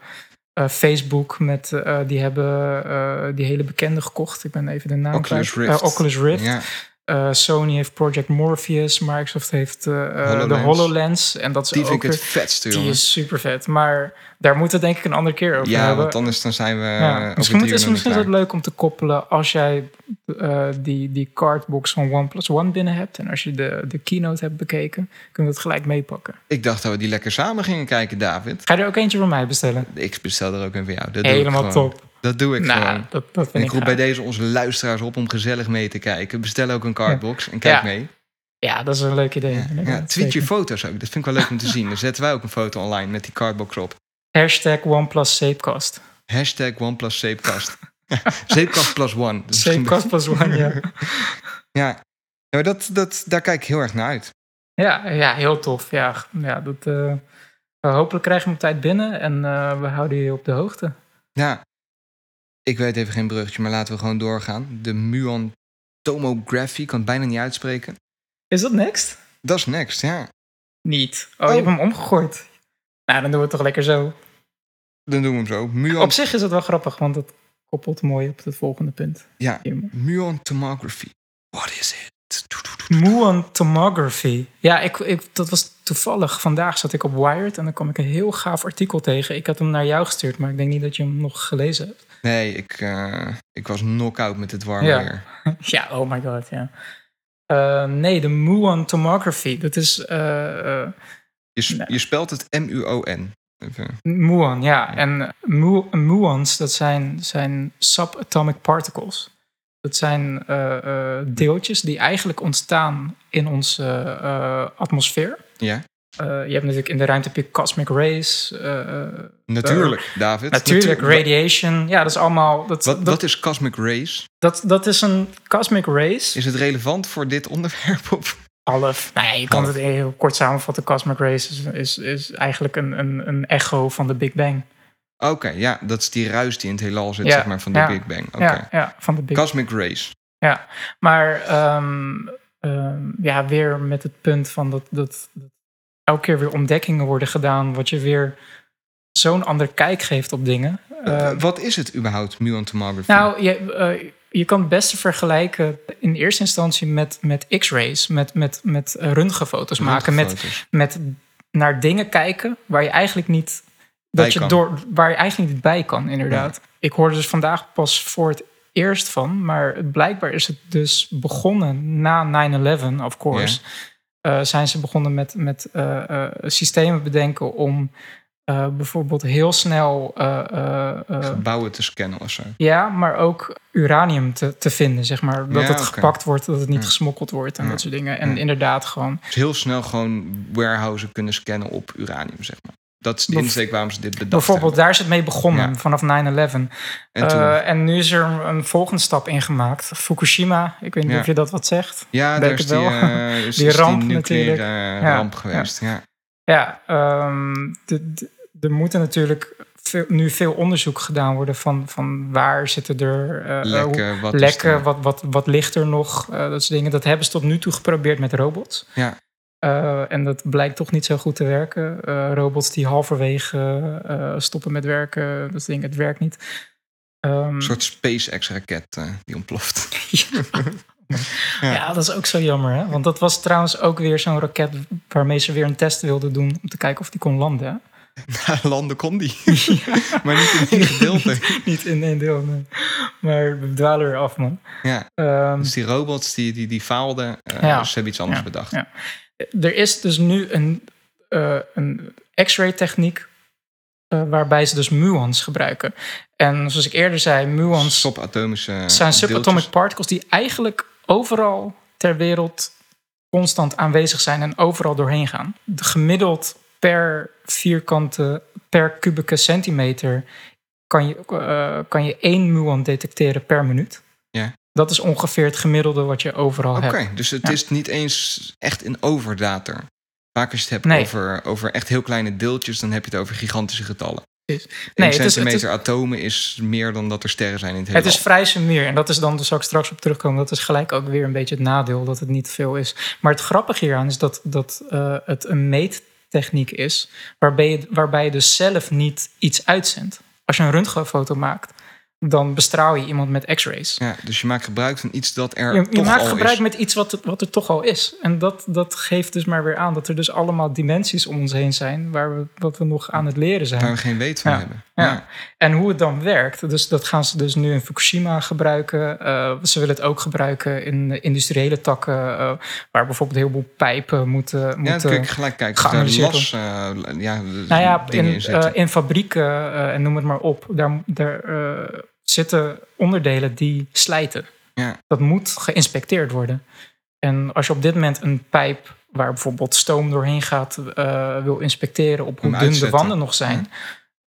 [SPEAKER 3] eh, Facebook, met, eh, die hebben eh, die hele bekende gekocht. Ik ben even de naam
[SPEAKER 2] Oculus
[SPEAKER 3] kwijt.
[SPEAKER 2] Rift.
[SPEAKER 3] Eh, Oculus Rift.
[SPEAKER 2] Ja,
[SPEAKER 3] Eh, Sony heeft Project Morpheus. Microsoft heeft eh, eh, de
[SPEAKER 2] HoloLens.
[SPEAKER 3] En dat is
[SPEAKER 2] die
[SPEAKER 3] ook
[SPEAKER 2] vind ik het vetste,
[SPEAKER 3] die is super vet. Maar daar moeten we het denk ik een andere keer over
[SPEAKER 2] Ja,
[SPEAKER 3] hebben.
[SPEAKER 2] want anders dan zijn we
[SPEAKER 3] Ja,
[SPEAKER 2] ja,
[SPEAKER 3] misschien
[SPEAKER 2] drie
[SPEAKER 3] is het misschien is het leuk om te koppelen als jij die, die cardbox van OnePlus One binnen hebt. En als je de, de keynote hebt bekeken, kun je dat gelijk meepakken.
[SPEAKER 2] Ik dacht dat we die lekker samen gingen kijken, David.
[SPEAKER 3] Ga je er ook eentje voor mij bestellen?
[SPEAKER 2] Ik bestel er ook een voor jou. Dat
[SPEAKER 3] Helemaal top.
[SPEAKER 2] Dat doe ik
[SPEAKER 3] nou,
[SPEAKER 2] gewoon.
[SPEAKER 3] dat, dat
[SPEAKER 2] En
[SPEAKER 3] vind
[SPEAKER 2] ik
[SPEAKER 3] ik
[SPEAKER 2] roep bij deze onze luisteraars op om gezellig mee te kijken. Bestel ook een cardbox en kijk
[SPEAKER 3] Ja,
[SPEAKER 2] mee.
[SPEAKER 3] Ja, dat is een leuk idee.
[SPEAKER 2] Ja, tweet je foto's ook. Dat vind ik wel leuk om te zien. Dan zetten wij ook een foto online met die cardbox op.
[SPEAKER 3] Hashtag OnePlus Zeepkast.
[SPEAKER 2] Hashtag OnePlus zeepkast. zeepkast plus one.
[SPEAKER 3] Zeepkast plus One, ja.
[SPEAKER 2] Ja, ja maar dat, dat, daar kijk ik heel erg naar uit.
[SPEAKER 3] Ja, ja heel tof. Ja, ja dat, eh, hopelijk krijg je hem op tijd binnen en eh, we houden je op de hoogte.
[SPEAKER 2] Ja, ik weet even geen bruggetje, maar laten we gewoon doorgaan. De Muon Tomography, ik kan het bijna niet uitspreken.
[SPEAKER 3] Is dat next?
[SPEAKER 2] Dat is next, ja.
[SPEAKER 3] Niet. Oh,
[SPEAKER 2] Oh.
[SPEAKER 3] je hebt hem omgegooid. Nou, dan doen we het toch lekker zo.
[SPEAKER 2] Dan doen we hem zo. Muon,
[SPEAKER 3] Op zich is het wel grappig, want het koppelt mooi op het volgende punt.
[SPEAKER 2] ja. Muon Tomography. What is it?
[SPEAKER 3] Muon Tomography. Ja, ik, ik, dat was toevallig. Vandaag zat ik op Wired en dan kwam ik een heel gaaf artikel tegen. Ik had hem naar jou gestuurd, maar ik denk niet dat je hem nog gelezen hebt.
[SPEAKER 2] Nee, ik, eh, ik was knock-out met het warme
[SPEAKER 3] Ja.
[SPEAKER 2] weer.
[SPEAKER 3] ja, oh my god, ja. Eh, nee, de Muon Tomography. Dat is eh, eh,
[SPEAKER 2] Je,
[SPEAKER 3] Nee.
[SPEAKER 2] je spelt het M-U-O-N.
[SPEAKER 3] Muon, ja. En mu muons, dat zijn, zijn subatomic particles. Dat zijn eh, eh, deeltjes die eigenlijk ontstaan in onze eh, atmosfeer.
[SPEAKER 2] Ja,
[SPEAKER 3] je hebt natuurlijk in de ruimte heb je cosmic rays.
[SPEAKER 2] natuurlijk, David.
[SPEAKER 3] natuurlijk,
[SPEAKER 2] Natu-
[SPEAKER 3] radiation. Ja, dat is allemaal. Dat,
[SPEAKER 2] Wat,
[SPEAKER 3] dat,
[SPEAKER 2] wat is cosmic rays?
[SPEAKER 3] dat, dat is een cosmic rays.
[SPEAKER 2] Is het relevant voor dit onderwerp? Of?
[SPEAKER 3] Half. Nee, je kan het heel kort samenvatten. Cosmic rays is, is, is eigenlijk een, een, een echo van de Big Bang.
[SPEAKER 2] Oké, ja, dat is die ruis die in het heelal zit,
[SPEAKER 3] Ja,
[SPEAKER 2] zeg maar, van de
[SPEAKER 3] ja,
[SPEAKER 2] Big Bang. Oké.
[SPEAKER 3] Ja, ja, van de Big
[SPEAKER 2] Cosmic rays.
[SPEAKER 3] Ja, maar ehm, ehm, ja, weer met het punt van dat, dat, dat elke keer weer ontdekkingen worden gedaan, wat je weer zo'n ander kijk geeft op dingen.
[SPEAKER 2] Eh,
[SPEAKER 3] Eh,
[SPEAKER 2] wat is het überhaupt, muon tomography?
[SPEAKER 3] nou, je, eh, je kan het beste vergelijken in eerste instantie met, met x-rays, met, met, met röntgenfoto's maken, met, met naar dingen kijken waar je eigenlijk niet, dat je
[SPEAKER 2] kan.
[SPEAKER 3] door, waar je eigenlijk niet bij kan, inderdaad. Ik hoorde dus vandaag pas voor het eerst van, maar blijkbaar is het dus begonnen na 9-11, of course. Eh, zijn ze begonnen met, met eh, eh, systemen bedenken om bijvoorbeeld heel snel
[SPEAKER 2] Gebouwen te scannen of zo.
[SPEAKER 3] ja, maar ook uranium te, te vinden, zeg maar. Dat
[SPEAKER 2] Ja,
[SPEAKER 3] het gepakt wordt, dat het niet
[SPEAKER 2] Ja.
[SPEAKER 3] gesmokkeld wordt en
[SPEAKER 2] Ja.
[SPEAKER 3] dat soort dingen. En
[SPEAKER 2] Ja.
[SPEAKER 3] inderdaad gewoon...
[SPEAKER 2] Dus heel snel gewoon warehouses kunnen scannen op uranium, zeg maar. Dat is de insteek waarom ze dit bedacht
[SPEAKER 3] Bijvoorbeeld,
[SPEAKER 2] hebben.
[SPEAKER 3] daar is het mee begonnen,
[SPEAKER 2] Ja.
[SPEAKER 3] vanaf 9-11.
[SPEAKER 2] En
[SPEAKER 3] Eh, en nu is er een volgende stap ingemaakt. Fukushima, ik weet niet
[SPEAKER 2] Ja.
[SPEAKER 3] of je dat wat zegt.
[SPEAKER 2] ja, daar is die, eh, is,
[SPEAKER 3] Die
[SPEAKER 2] is
[SPEAKER 3] ramp
[SPEAKER 2] nucleaire
[SPEAKER 3] natuurlijk.
[SPEAKER 2] eh,
[SPEAKER 3] Ja,
[SPEAKER 2] ramp geweest. Ja.
[SPEAKER 3] Ja, ehm, de- de- er moeten natuurlijk veel, nu veel onderzoek gedaan worden van, van waar zitten er hoe-
[SPEAKER 2] Lekken, wat
[SPEAKER 3] lekken, wat, wat, wat ligt er nog, dat soort dingen. Dat hebben ze tot nu toe geprobeerd met robots.
[SPEAKER 2] Ja.
[SPEAKER 3] Eh, en dat blijkt toch niet zo goed te werken. Eh, robots die halverwege eh, stoppen met werken, dat dingen, het werkt niet. Ehm,
[SPEAKER 2] Een soort SpaceX-raket die ontploft.
[SPEAKER 3] ja. ja, dat is ook zo jammer. Hè? Want dat was trouwens ook weer zo'n raket waarmee ze weer een test wilden doen om te kijken of die kon landen. Hè?
[SPEAKER 2] Landen kon die. maar niet in één gedeelte.
[SPEAKER 3] Niet in één deel, nee. Maar we dwalen weer af, man.
[SPEAKER 2] Ja,
[SPEAKER 3] Ehm,
[SPEAKER 2] dus die robots die, die, die faalden.
[SPEAKER 3] Ja.
[SPEAKER 2] Ze hebben iets anders
[SPEAKER 3] Ja,
[SPEAKER 2] bedacht.
[SPEAKER 3] Er is dus nu een, eh, een X-ray techniek eh, waarbij ze dus muons gebruiken. En zoals ik eerder zei, muons
[SPEAKER 2] Subatomische
[SPEAKER 3] zijn subatomic
[SPEAKER 2] deeltjes.
[SPEAKER 3] particles die eigenlijk overal ter wereld constant aanwezig zijn en overal doorheen gaan. De gemiddeld per vierkante, per kubieke centimeter kan je, eh, kan je één muon detecteren per minuut.
[SPEAKER 2] Ja.
[SPEAKER 3] Dat is ongeveer het gemiddelde wat je overal
[SPEAKER 2] Oké,
[SPEAKER 3] hebt.
[SPEAKER 2] dus het
[SPEAKER 3] Ja.
[SPEAKER 2] is niet eens echt een overdater. Vaak als je het hebt
[SPEAKER 3] Nee.
[SPEAKER 2] over, over echt heel kleine deeltjes, dan heb je het over gigantische getallen.
[SPEAKER 3] Precies.
[SPEAKER 2] Nee, een
[SPEAKER 3] het is-
[SPEAKER 2] centimeter
[SPEAKER 3] het
[SPEAKER 2] atomen is meer dan dat er sterren zijn in het
[SPEAKER 3] Het
[SPEAKER 2] heelal.
[SPEAKER 3] is vrij sumier. En dat is dan, daar zal ik straks op terugkomen. Dat is gelijk ook weer een beetje het nadeel dat het niet veel is. Maar het grappige hieraan is dat, dat eh, het een meettechniek is. Waarbij je, waarbij je dus zelf niet iets uitzendt. Als je een röntgenfoto maakt, dan bestraal je iemand met x-rays.
[SPEAKER 2] Ja, dus je maakt gebruik van iets dat er
[SPEAKER 3] Je, je
[SPEAKER 2] toch
[SPEAKER 3] maakt
[SPEAKER 2] al
[SPEAKER 3] gebruik
[SPEAKER 2] is.
[SPEAKER 3] met iets wat, wat er toch al is. En dat, dat geeft dus maar weer aan dat er dus allemaal dimensies om ons heen zijn... waar we, wat we nog aan het leren zijn.
[SPEAKER 2] Waar we geen weet van
[SPEAKER 3] Ja,
[SPEAKER 2] hebben.
[SPEAKER 3] ja. En hoe het dan werkt, dus dat gaan ze dus nu in Fukushima gebruiken. Eh, ze willen het ook gebruiken in industriële takken, eh, waar bijvoorbeeld heel veel pijpen moeten.
[SPEAKER 2] Ja, dan
[SPEAKER 3] moeten
[SPEAKER 2] kun je gelijk kijken. las, eh, ja,
[SPEAKER 3] nou ja, in, fabrieken en noem het maar op, daar, daar zitten onderdelen die slijten.
[SPEAKER 2] Ja.
[SPEAKER 3] Dat moet geïnspecteerd worden. En als je op dit moment een pijp waar bijvoorbeeld stoom doorheen gaat, eh, wil inspecteren op hoe dun de wanden nog zijn,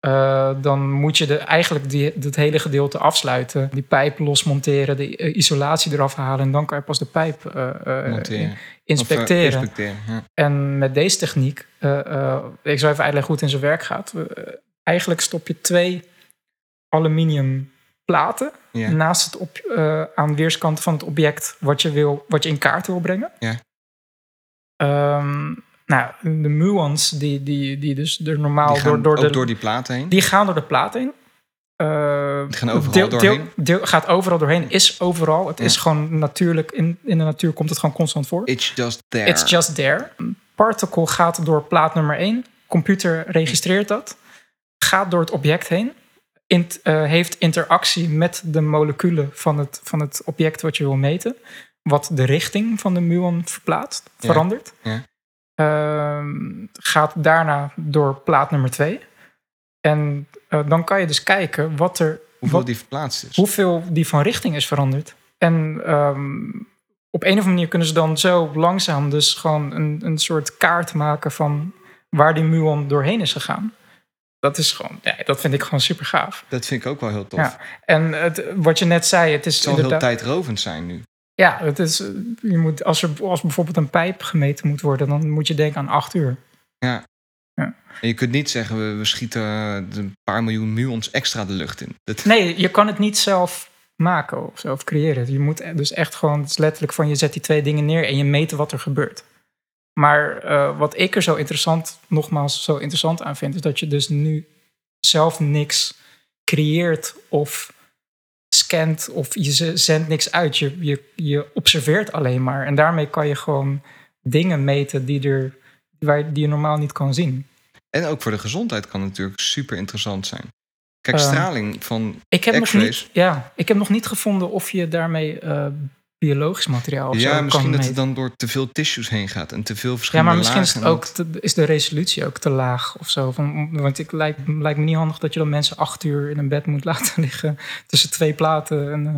[SPEAKER 3] eh, dan moet je de, eigenlijk die, dat hele gedeelte afsluiten, die pijp losmonteren, de isolatie eraf halen en dan kan je pas de pijp eh,
[SPEAKER 2] Monteren. Of,
[SPEAKER 3] inspecteren.
[SPEAKER 2] inspecteren, ja.
[SPEAKER 3] En met deze techniek, ik zal even uitleggen hoe het in zijn werk gaat. Eigenlijk stop je twee aluminium platen naast het op, eh, aan weerskanten van het object wat je, wil, wat je in kaart wil brengen. Ehm, nou, de muons die, die, die dus er normaal
[SPEAKER 2] Die gaan
[SPEAKER 3] door, door, de,
[SPEAKER 2] door die platen heen.
[SPEAKER 3] die gaan door de plaat heen. Eh,
[SPEAKER 2] Die gaan overal
[SPEAKER 3] deel,
[SPEAKER 2] doorheen.
[SPEAKER 3] Deel, deel- gaat overal doorheen, is overal. Het is gewoon natuurlijk, in, in de natuur komt het gewoon constant voor.
[SPEAKER 2] It's just there.
[SPEAKER 3] It's just there. Particle gaat door plaat nummer 1. Computer registreert dat. Gaat door het object heen. Int- eh, heeft interactie met de moleculen van het, van het object wat je wil meten. Wat de richting van de muon verplaatst, verandert.
[SPEAKER 2] Ja.
[SPEAKER 3] Ehm, gaat daarna door plaat nummer 2. En eh, dan kan je dus kijken wat er,
[SPEAKER 2] Hoeveel
[SPEAKER 3] wat-
[SPEAKER 2] die verplaatst is.
[SPEAKER 3] hoeveel die van richting is veranderd. En ehm, op een of andere manier kunnen ze dan zo langzaam dus gewoon een, een soort kaart maken van waar die muon doorheen is gegaan. Dat is gewoon, ja, dat vind ik gewoon super gaaf.
[SPEAKER 2] Dat vind ik ook wel heel tof.
[SPEAKER 3] Ja. En het, wat je net zei, het is
[SPEAKER 2] Het zal heel tijdrovend zijn nu.
[SPEAKER 3] Ja, het is, je moet, als er als bijvoorbeeld een pijp gemeten moet worden, dan moet je denken aan acht uur.
[SPEAKER 2] En je kunt niet zeggen, we, we schieten een paar miljoen muons extra de lucht in. Dat,
[SPEAKER 3] Nee, je kan het niet zelf maken of zo, of creëren. Je moet dus echt gewoon, het is letterlijk van je zet die twee dingen neer en je meet wat er gebeurt. Maar eh, wat ik er zo interessant, nogmaals zo interessant aan vind, is dat je dus nu zelf niks creëert of scant of je zendt niks uit. Je, je, je observeert alleen maar. En daarmee kan je gewoon dingen meten die, er, waar, die je normaal niet kan zien.
[SPEAKER 2] En ook voor de gezondheid kan het natuurlijk super interessant zijn. Kijk,
[SPEAKER 3] Ehm,
[SPEAKER 2] straling van...
[SPEAKER 3] Ik heb, nog niet, ja, ik heb nog niet gevonden of je daarmee eh, biologisch materiaal of zo
[SPEAKER 2] Ja, misschien dat het dan door te veel tissues heen gaat. En te veel
[SPEAKER 3] Ja,
[SPEAKER 2] verschillende
[SPEAKER 3] maar misschien is, het ook te- is de resolutie ook te laag of zo. Van, want het lijkt, lijkt me niet handig dat je dan mensen acht uur in een bed moet laten liggen tussen twee platen. En, eh,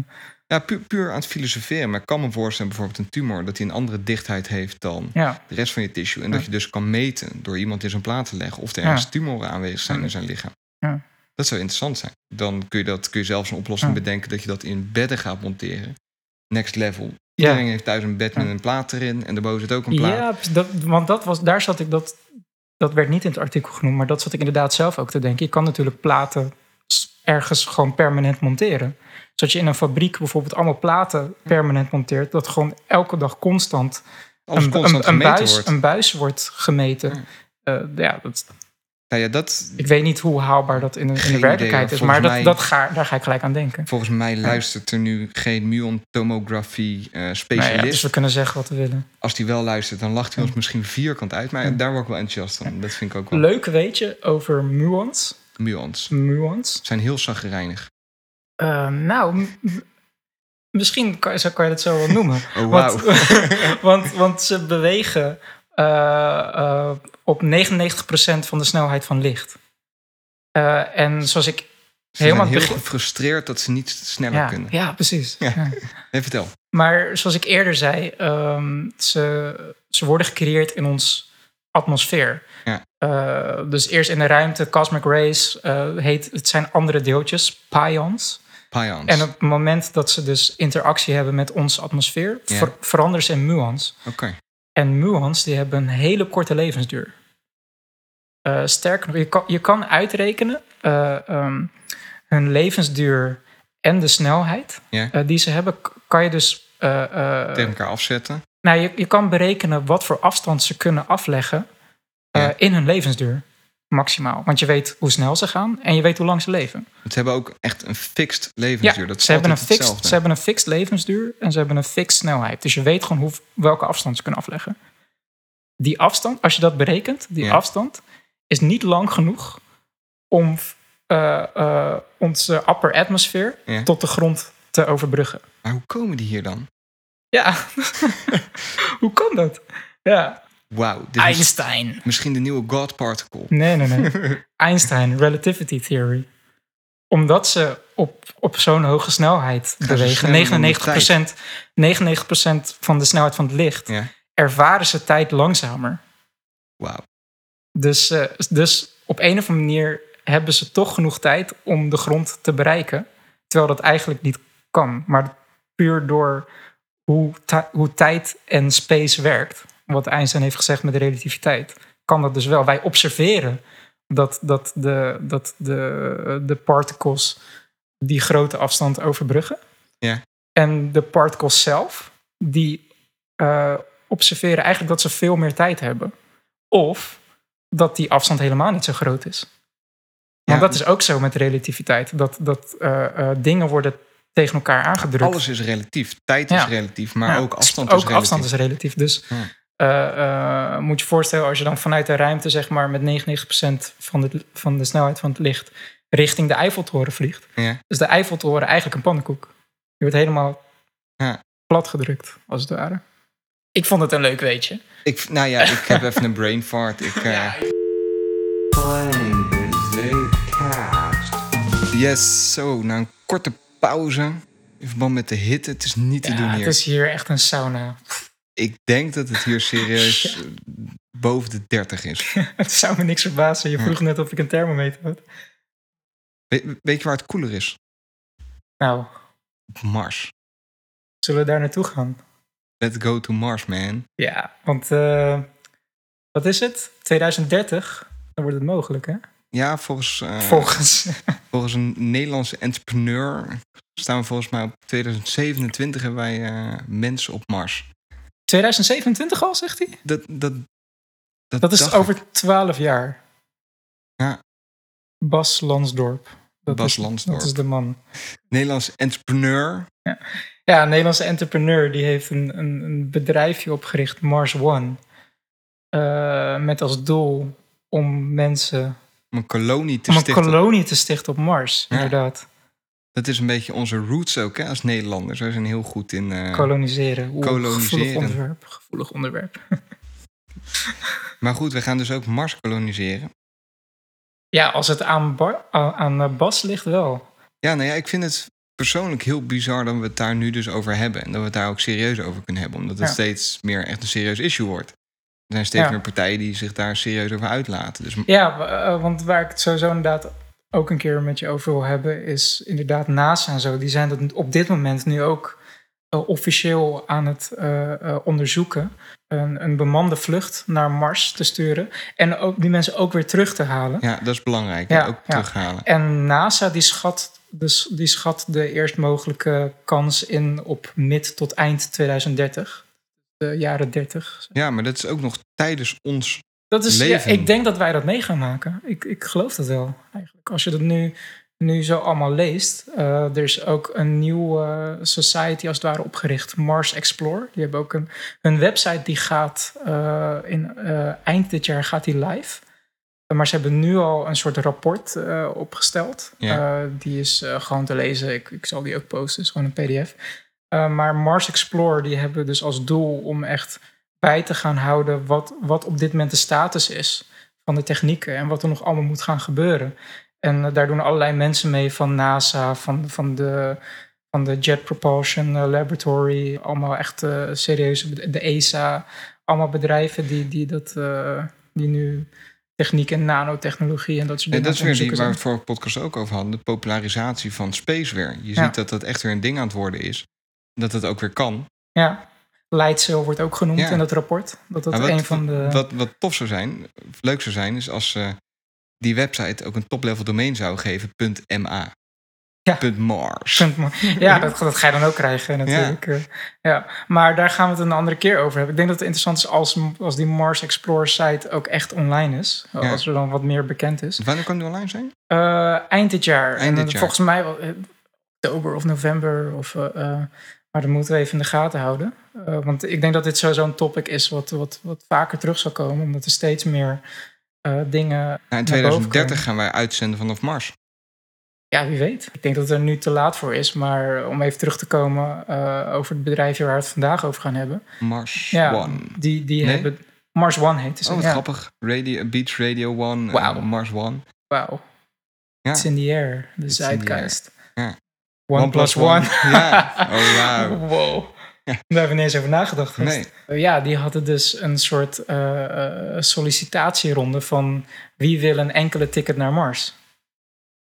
[SPEAKER 2] Ja, puur, puur aan het filosoferen. Maar ik kan me voorstellen bijvoorbeeld een tumor... dat die een andere dichtheid heeft dan
[SPEAKER 3] ja.
[SPEAKER 2] de rest van je tissue. En
[SPEAKER 3] Ja.
[SPEAKER 2] dat je dus kan meten door iemand in zijn plaat te leggen... of er
[SPEAKER 3] Ja.
[SPEAKER 2] ergens tumoren aanwezig zijn
[SPEAKER 3] Ja.
[SPEAKER 2] in zijn lichaam.
[SPEAKER 3] Ja.
[SPEAKER 2] Dat zou interessant zijn. Dan kun je, dat, kun je zelfs een oplossing
[SPEAKER 3] Ja.
[SPEAKER 2] bedenken... dat je dat in bedden gaat monteren. Next level. Iedereen heeft thuis een bed met
[SPEAKER 3] Ja.
[SPEAKER 2] een plaat erin... en daarboven zit ook een plaat.
[SPEAKER 3] Ja, dat, want dat was, daar zat ik, dat, dat werd niet in het artikel genoemd, maar dat zat ik inderdaad zelf ook te denken. Je kan natuurlijk platen ergens gewoon permanent monteren. Zodat je in een fabriek bijvoorbeeld allemaal platen permanent monteert, dat gewoon elke dag constant een,
[SPEAKER 2] constant
[SPEAKER 3] een, buis,
[SPEAKER 2] wordt.
[SPEAKER 3] een buis wordt gemeten.
[SPEAKER 2] Ja.
[SPEAKER 3] Eh, ja, dat,
[SPEAKER 2] Nou ja, dat,
[SPEAKER 3] Ik weet niet hoe haalbaar dat in, de- in de
[SPEAKER 2] idee,
[SPEAKER 3] werkelijkheid is, maar dat,
[SPEAKER 2] mij-
[SPEAKER 3] dat ga, daar ga ik gelijk aan denken.
[SPEAKER 2] volgens mij luistert er nu geen muon-tomografie eh,
[SPEAKER 3] Nou ja, dus we kunnen zeggen wat we willen.
[SPEAKER 2] Als die wel luistert, dan lacht hij ons misschien vierkant uit. Maar daar word ik wel enthousiast van. Dat vind ik ook wel.
[SPEAKER 3] Leuk weetje over muons.
[SPEAKER 2] Muons.
[SPEAKER 3] Muons.
[SPEAKER 2] Zijn heel zagrijnig.
[SPEAKER 3] Eh, nou, misschien kan, je het zo wel noemen.
[SPEAKER 2] Oh,
[SPEAKER 3] want, want ze bewegen eh, eh, op 99% van de snelheid van licht. Eh, en zoals ik
[SPEAKER 2] Ze
[SPEAKER 3] helemaal
[SPEAKER 2] heel
[SPEAKER 3] begin-
[SPEAKER 2] gefrustreerd dat ze niet sneller
[SPEAKER 3] ja,
[SPEAKER 2] kunnen.
[SPEAKER 3] ja, precies.
[SPEAKER 2] Ja.
[SPEAKER 3] Ja.
[SPEAKER 2] Hey, vertel.
[SPEAKER 3] Maar zoals ik eerder zei, ehm, ze, ze worden gecreëerd in ons atmosfeer.
[SPEAKER 2] Ja.
[SPEAKER 3] Dus eerst in de ruimte, cosmic rays, heet, het zijn andere deeltjes, pions.
[SPEAKER 2] Pions.
[SPEAKER 3] En op het moment dat ze dus interactie hebben met onze atmosfeer, ver- veranderen ze in muons.
[SPEAKER 2] Oké.
[SPEAKER 3] En muons die hebben een hele korte levensduur. Eh, sterker nog, je kan, je kan uitrekenen eh, ehm, hun levensduur en de snelheid
[SPEAKER 2] Ja.
[SPEAKER 3] eh, die ze hebben, kan je dus.
[SPEAKER 2] Tegen elkaar afzetten.
[SPEAKER 3] nou, je, je kan berekenen wat voor afstand ze kunnen afleggen
[SPEAKER 2] Ja.
[SPEAKER 3] in hun levensduur. Maximaal. Want je weet hoe snel ze gaan en je weet hoe lang ze leven.
[SPEAKER 2] Ze hebben ook echt een fixed
[SPEAKER 3] Ja,
[SPEAKER 2] levensduur. dat is
[SPEAKER 3] ze, hebben een fixed,
[SPEAKER 2] hetzelfde.
[SPEAKER 3] ze hebben een fixed levensduur en ze hebben een fixed snelheid. Dus je weet gewoon hoe, welke afstand ze kunnen afleggen. Die afstand, als je dat berekent, die
[SPEAKER 2] Ja.
[SPEAKER 3] afstand is niet lang genoeg om eh, eh, onze upper atmosphere
[SPEAKER 2] Ja.
[SPEAKER 3] tot de grond te overbruggen.
[SPEAKER 2] Maar hoe komen die hier dan?
[SPEAKER 3] Ja, hoe kan dat? Ja,
[SPEAKER 2] Wauw. Dit is
[SPEAKER 3] Einstein.
[SPEAKER 2] misschien de nieuwe God particle.
[SPEAKER 3] Nee, nee, nee. Einstein, relativity theory. Omdat ze op, op zo'n hoge snelheid bewegen,
[SPEAKER 2] sneller dan de
[SPEAKER 3] 99%, 99% van de snelheid van het licht,
[SPEAKER 2] Ja.
[SPEAKER 3] ervaren ze tijd langzamer.
[SPEAKER 2] Wauw.
[SPEAKER 3] Dus, eh, dus op een of andere manier hebben ze toch genoeg tijd om de grond te bereiken. Terwijl dat eigenlijk niet kan. Maar puur door hoe, hoe tijd en space werkt. Wat Einstein heeft gezegd met de relativiteit. Kan dat dus wel. Wij observeren dat, dat, de, dat de, de particles die grote afstand overbruggen.
[SPEAKER 2] Ja.
[SPEAKER 3] En de particles zelf, die eh, observeren eigenlijk dat ze veel meer tijd hebben. Of dat die afstand helemaal niet zo groot is. Want
[SPEAKER 2] Ja.
[SPEAKER 3] dat is ook zo met relativiteit. Dat, dat eh, eh, dingen worden tegen elkaar aangedrukt.
[SPEAKER 2] Alles is relatief. Tijd is relatief, maar
[SPEAKER 3] Ja,
[SPEAKER 2] ook afstand
[SPEAKER 3] ook
[SPEAKER 2] is relatief.
[SPEAKER 3] afstand is relatief. Dus
[SPEAKER 2] Ja.
[SPEAKER 3] eh, moet je voorstellen, als je dan vanuit de ruimte, zeg maar, met 99% van de, van de snelheid van het licht richting de Eiffeltoren vliegt.
[SPEAKER 2] Ja.
[SPEAKER 3] Dus de Eiffeltoren eigenlijk een pannenkoek. Je wordt helemaal
[SPEAKER 2] Ja.
[SPEAKER 3] platgedrukt, als het ware. Ik vond het een leuk weetje.
[SPEAKER 2] Ik, nou ja, ik heb even een brain fart. Ik, eh, Yes, zo. Na een korte pauze. In verband met de hitte. Het is niet te doen
[SPEAKER 3] Ja,
[SPEAKER 2] hier.
[SPEAKER 3] het is hier echt een sauna.
[SPEAKER 2] Ik denk dat het hier serieus eh, boven de 30 is.
[SPEAKER 3] Het zou me niks verbazen. Je vroeg net of ik een thermometer had.
[SPEAKER 2] We- weet je waar het koeler is?
[SPEAKER 3] Nou,
[SPEAKER 2] Op Mars.
[SPEAKER 3] zullen we daar naartoe gaan?
[SPEAKER 2] Let's go to Mars, man.
[SPEAKER 3] Ja, want eh, wat is het? 2030? Dan wordt het mogelijk, hè?
[SPEAKER 2] Ja, volgens, eh,
[SPEAKER 3] Volgens.
[SPEAKER 2] volgens een Nederlandse entrepreneur staan we volgens mij op 2027 hebben wij mensen op Mars.
[SPEAKER 3] 2027 al, zegt hij?
[SPEAKER 2] Dat, dat, dat,
[SPEAKER 3] Dat is over
[SPEAKER 2] ik.
[SPEAKER 3] 12 jaar.
[SPEAKER 2] Ja.
[SPEAKER 3] Bas Lansdorp. Dat
[SPEAKER 2] Bas
[SPEAKER 3] is,
[SPEAKER 2] Lansdorp.
[SPEAKER 3] Dat is de man.
[SPEAKER 2] Nederlandse entrepreneur.
[SPEAKER 3] Ja, een Nederlandse entrepreneur die heeft een, een, een bedrijfje opgericht, Mars One. Eh, met als doel om mensen.
[SPEAKER 2] Om een kolonie te
[SPEAKER 3] om een
[SPEAKER 2] stichten.
[SPEAKER 3] kolonie te stichten op Mars,
[SPEAKER 2] Ja.
[SPEAKER 3] inderdaad.
[SPEAKER 2] Dat is een beetje onze roots ook, hè, als Nederlanders. We zijn heel goed in... eh,
[SPEAKER 3] Koloniseren. Oeh,
[SPEAKER 2] koloniseren.
[SPEAKER 3] Gevoelig onderwerp. Gevoelig onderwerp.
[SPEAKER 2] maar goed, we gaan dus ook Mars koloniseren.
[SPEAKER 3] Ja, als het aan, Bar- aan eh, Bas ligt wel.
[SPEAKER 2] Ja, nou ja, ik vind het persoonlijk heel bizar dat we het daar nu dus over hebben. En dat we het daar ook serieus over kunnen hebben. Omdat het
[SPEAKER 3] Ja.
[SPEAKER 2] steeds meer echt een serieus issue wordt. Er zijn steeds
[SPEAKER 3] Ja.
[SPEAKER 2] meer partijen die zich daar serieus over uitlaten. Dus
[SPEAKER 3] Ja, eh, want waar ik het sowieso inderdaad ook een keer met je over wil hebben, is inderdaad NASA en zo. Die zijn dat op dit moment nu ook eh, officieel aan het eh, eh, onderzoeken. Een, een bemande vlucht naar Mars te sturen. En ook die mensen ook weer terug te halen.
[SPEAKER 2] ja, dat is belangrijk.
[SPEAKER 3] Ja,
[SPEAKER 2] ook
[SPEAKER 3] ja.
[SPEAKER 2] terughalen.
[SPEAKER 3] En NASA die schat, dus, die schat de eerst mogelijke kans in op mid tot eind 2030. De jaren 30.
[SPEAKER 2] Ja, maar dat is ook nog tijdens ons
[SPEAKER 3] Dat is, ja, ik denk dat wij dat mee gaan maken. Ik, ik geloof dat wel, eigenlijk. Als je dat nu, nu zo allemaal leest. eh, er is ook een nieuwe eh, society als het ware opgericht. Mars Explore. Die hebben ook een, een website die gaat eh, in eind dit jaar gaat die live. Maar ze hebben nu al een soort rapport opgesteld.
[SPEAKER 2] Ja.
[SPEAKER 3] Die is gewoon te lezen. Ik, ik zal die ook posten. Het is gewoon een pdf. Maar Mars Explorer die hebben dus als doel om echt bij te gaan houden wat, wat op dit moment de status is van de technieken en wat er nog allemaal moet gaan gebeuren. En eh, daar doen allerlei mensen mee van NASA, van, van, de, van de Jet Propulsion eh, Laboratory, allemaal echt eh, serieuze, de ESA, allemaal bedrijven die, die, dat, eh, die nu techniek en nanotechnologie en dat soort
[SPEAKER 2] En
[SPEAKER 3] dingen
[SPEAKER 2] dat is weer die waar we het vorige podcast ook over hadden. De popularisatie van spaceware. Je
[SPEAKER 3] Ja.
[SPEAKER 2] ziet dat dat echt weer een ding aan het worden is. Dat het ook weer kan.
[SPEAKER 3] Ja, Leidsail wordt ook genoemd
[SPEAKER 2] Ja.
[SPEAKER 3] in dat rapport. Dat dat
[SPEAKER 2] wat,
[SPEAKER 3] een van de...
[SPEAKER 2] wat, wat tof zou zijn, leuk zou zijn, is als ze die website ook een top-level domein zou geven. .ma.
[SPEAKER 3] Ja.
[SPEAKER 2] Punt Mars.
[SPEAKER 3] Ja, dat, dat ga je dan ook krijgen natuurlijk. Ja. ja. Maar daar gaan we het een andere keer over hebben. Ik denk dat het interessant is als, als die Mars Explorer site ook echt online is.
[SPEAKER 2] Ja.
[SPEAKER 3] Als er dan wat meer bekend is.
[SPEAKER 2] Wanneer kan die online zijn?
[SPEAKER 3] Eh, eind dit jaar.
[SPEAKER 2] Eind
[SPEAKER 3] en
[SPEAKER 2] dit jaar.
[SPEAKER 3] volgens mij eh, oktober of november. Of, eh, eh, maar dat moeten we even in de gaten houden. Eh, want ik denk dat dit sowieso een topic is wat, wat, wat vaker terug zal komen. Omdat er steeds meer eh, dingen...
[SPEAKER 2] Nou, in
[SPEAKER 3] boven
[SPEAKER 2] 2030
[SPEAKER 3] komen.
[SPEAKER 2] gaan wij uitzenden vanaf Mars.
[SPEAKER 3] Ja, wie weet. Ik denk dat het er nu te laat voor is. Maar om even terug te komen eh, over het bedrijfje waar we het vandaag over gaan hebben.
[SPEAKER 2] Mars
[SPEAKER 3] Ja,
[SPEAKER 2] One.
[SPEAKER 3] die, die
[SPEAKER 2] Nee?
[SPEAKER 3] hebben... Mars One heet ze.
[SPEAKER 2] Oh, wat
[SPEAKER 3] ja.
[SPEAKER 2] grappig. Radio, Beach Radio One.
[SPEAKER 3] Wauw.
[SPEAKER 2] Mars One.
[SPEAKER 3] Wauw.
[SPEAKER 2] Ja.
[SPEAKER 3] It's in the air. De
[SPEAKER 2] It's air.
[SPEAKER 3] zeitgeist.
[SPEAKER 2] Ja.
[SPEAKER 3] One, plus one.
[SPEAKER 2] Ja. Oh, wauw.
[SPEAKER 3] Wow. Daar hebben we niet eens over nagedacht.
[SPEAKER 2] Nee.
[SPEAKER 3] Eh, Ja, die hadden dus een soort eh, eh, sollicitatieronde van wie wil een enkele ticket naar Mars.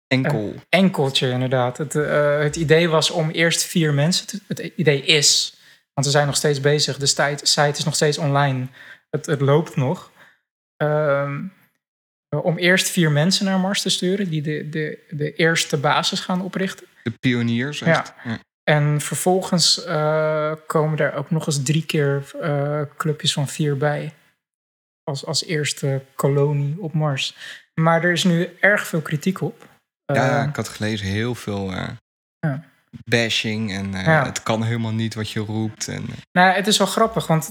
[SPEAKER 2] Enkel.
[SPEAKER 3] Enkeltje inderdaad. Het, eh, het idee was om eerst vier mensen. Te, het idee is, want ze zijn nog steeds bezig. De site, site is nog steeds online. Het, het loopt nog. Ehm, eh, om eerst vier mensen naar Mars te sturen die de, de, de eerste basis gaan oprichten.
[SPEAKER 2] De pioniers. Echt. Ja.
[SPEAKER 3] En vervolgens eh, komen er ook nog eens drie keer eh, clubjes van vier bij. Als, als eerste kolonie op Mars. Maar er is nu erg veel kritiek op.
[SPEAKER 2] Ja,
[SPEAKER 3] Eh,
[SPEAKER 2] ik had gelezen heel veel eh,
[SPEAKER 3] Ja.
[SPEAKER 2] bashing. En
[SPEAKER 3] Ja.
[SPEAKER 2] het kan helemaal niet wat je roept. En,
[SPEAKER 3] Nou, het is wel grappig, want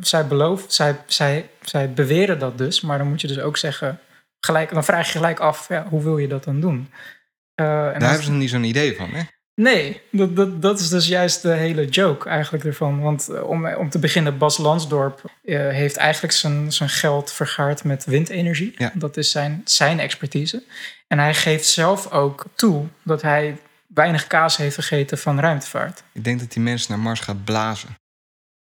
[SPEAKER 3] zij, beloof, zij, zij, zij beweren dat dus. Maar dan moet je dus ook zeggen, gelijk, dan vraag je gelijk af, ja, hoe wil je dat dan doen? Eh,
[SPEAKER 2] daar
[SPEAKER 3] als-
[SPEAKER 2] hebben ze niet zo'n idee van. Hè?
[SPEAKER 3] Nee, dat, dat, dat is dus juist de hele joke eigenlijk ervan. Want eh, om, om te beginnen, Bas Lansdorp eh, heeft eigenlijk zijn, zijn geld vergaard met windenergie.
[SPEAKER 2] Ja.
[SPEAKER 3] Dat is zijn, zijn expertise. En hij geeft zelf ook toe dat hij weinig kaas heeft gegeten van ruimtevaart.
[SPEAKER 2] Ik denk dat die mensen naar Mars gaat blazen.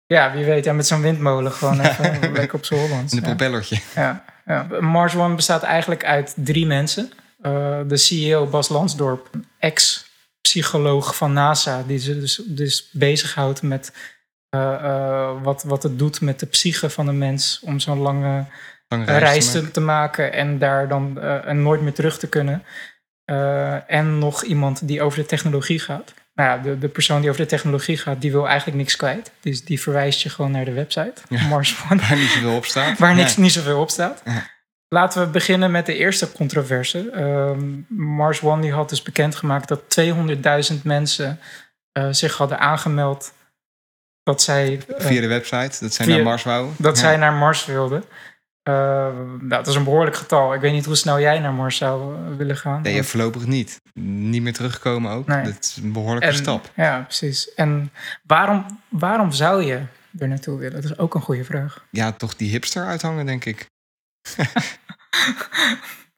[SPEAKER 3] Ja, wie weet. Ja, met zo'n windmolen gewoon even lekker op z'n Hollands.
[SPEAKER 2] In een
[SPEAKER 3] Ja.
[SPEAKER 2] propellertje.
[SPEAKER 3] Ja, ja. Mars One bestaat eigenlijk uit drie mensen. Eh, de CEO Bas Lansdorp, ex-psycholoog van NASA, die zich dus, dus bezighoudt met eh, eh, wat, wat het doet met de psyche van een mens om zo'n lange
[SPEAKER 2] Lange
[SPEAKER 3] reis,
[SPEAKER 2] reis te
[SPEAKER 3] maken en daar dan en nooit meer terug te kunnen. En nog iemand die over de technologie gaat. Nou ja, de, de persoon die over de technologie gaat, die wil eigenlijk niks kwijt. Dus die verwijst je gewoon naar de website,
[SPEAKER 2] Ja.
[SPEAKER 3] Mars One
[SPEAKER 2] Waar niet zoveel op staat.
[SPEAKER 3] waar niks, niet zoveel op staat.
[SPEAKER 2] Ja.
[SPEAKER 3] Laten we beginnen met de eerste controverse. Ehm, Mars One die had dus bekendgemaakt dat 200.000 mensen eh, zich hadden aangemeld dat zij, eh,
[SPEAKER 2] Via de website, dat zij
[SPEAKER 3] via-
[SPEAKER 2] naar Mars wou.
[SPEAKER 3] dat
[SPEAKER 2] Ja.
[SPEAKER 3] zij naar Mars wilden. Eh, nou, dat is een behoorlijk getal. Ik weet niet hoe snel jij naar Mars zou eh, willen gaan.
[SPEAKER 2] Nee,
[SPEAKER 3] Want-
[SPEAKER 2] voorlopig niet. Niet meer terugkomen ook.
[SPEAKER 3] Nee.
[SPEAKER 2] Dat is een behoorlijke
[SPEAKER 3] en,
[SPEAKER 2] stap.
[SPEAKER 3] Ja, precies. En waarom, waarom zou je er naartoe willen? Dat is ook een goede vraag.
[SPEAKER 2] Ja, toch die hipster uithangen, denk ik.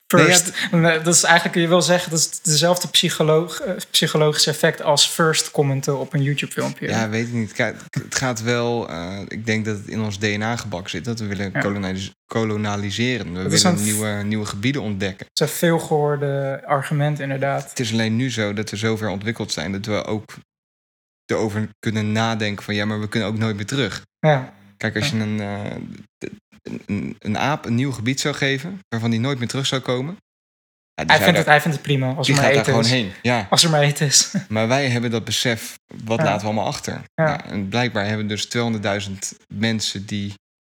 [SPEAKER 3] First. Nee, dat is eigenlijk, je wil zeggen, dat is dezelfde psycholoog, eh, psychologische effect als first commenten op een YouTube-filmpje.
[SPEAKER 2] Ja, weet ik niet. Kijk, het gaat wel... eh, ik denk dat het in ons DNA gebakken zit. Dat we willen
[SPEAKER 3] Ja.
[SPEAKER 2] kolonalis- kolonialiseren. We
[SPEAKER 3] Dat
[SPEAKER 2] willen nieuwe, nieuwe gebieden ontdekken.
[SPEAKER 3] Dat is een veelgehoorde argument, inderdaad.
[SPEAKER 2] Het is alleen nu zo dat we zover ontwikkeld zijn... dat we ook erover kunnen nadenken van... ja, maar we kunnen ook nooit meer terug.
[SPEAKER 3] Ja,
[SPEAKER 2] Kijk, als je een, eh, een, een, aap een nieuw gebied zou geven... waarvan die nooit meer terug zou komen... ja,
[SPEAKER 3] hij, vindt
[SPEAKER 2] daar-
[SPEAKER 3] het, hij vindt het prima als er maar
[SPEAKER 2] daar
[SPEAKER 3] eten
[SPEAKER 2] gewoon
[SPEAKER 3] is.
[SPEAKER 2] heen. Ja,
[SPEAKER 3] Als er maar eten is.
[SPEAKER 2] maar wij hebben dat besef, wat
[SPEAKER 3] Ja.
[SPEAKER 2] laten we allemaal achter?
[SPEAKER 3] Ja.
[SPEAKER 2] En blijkbaar hebben dus 200.000 mensen die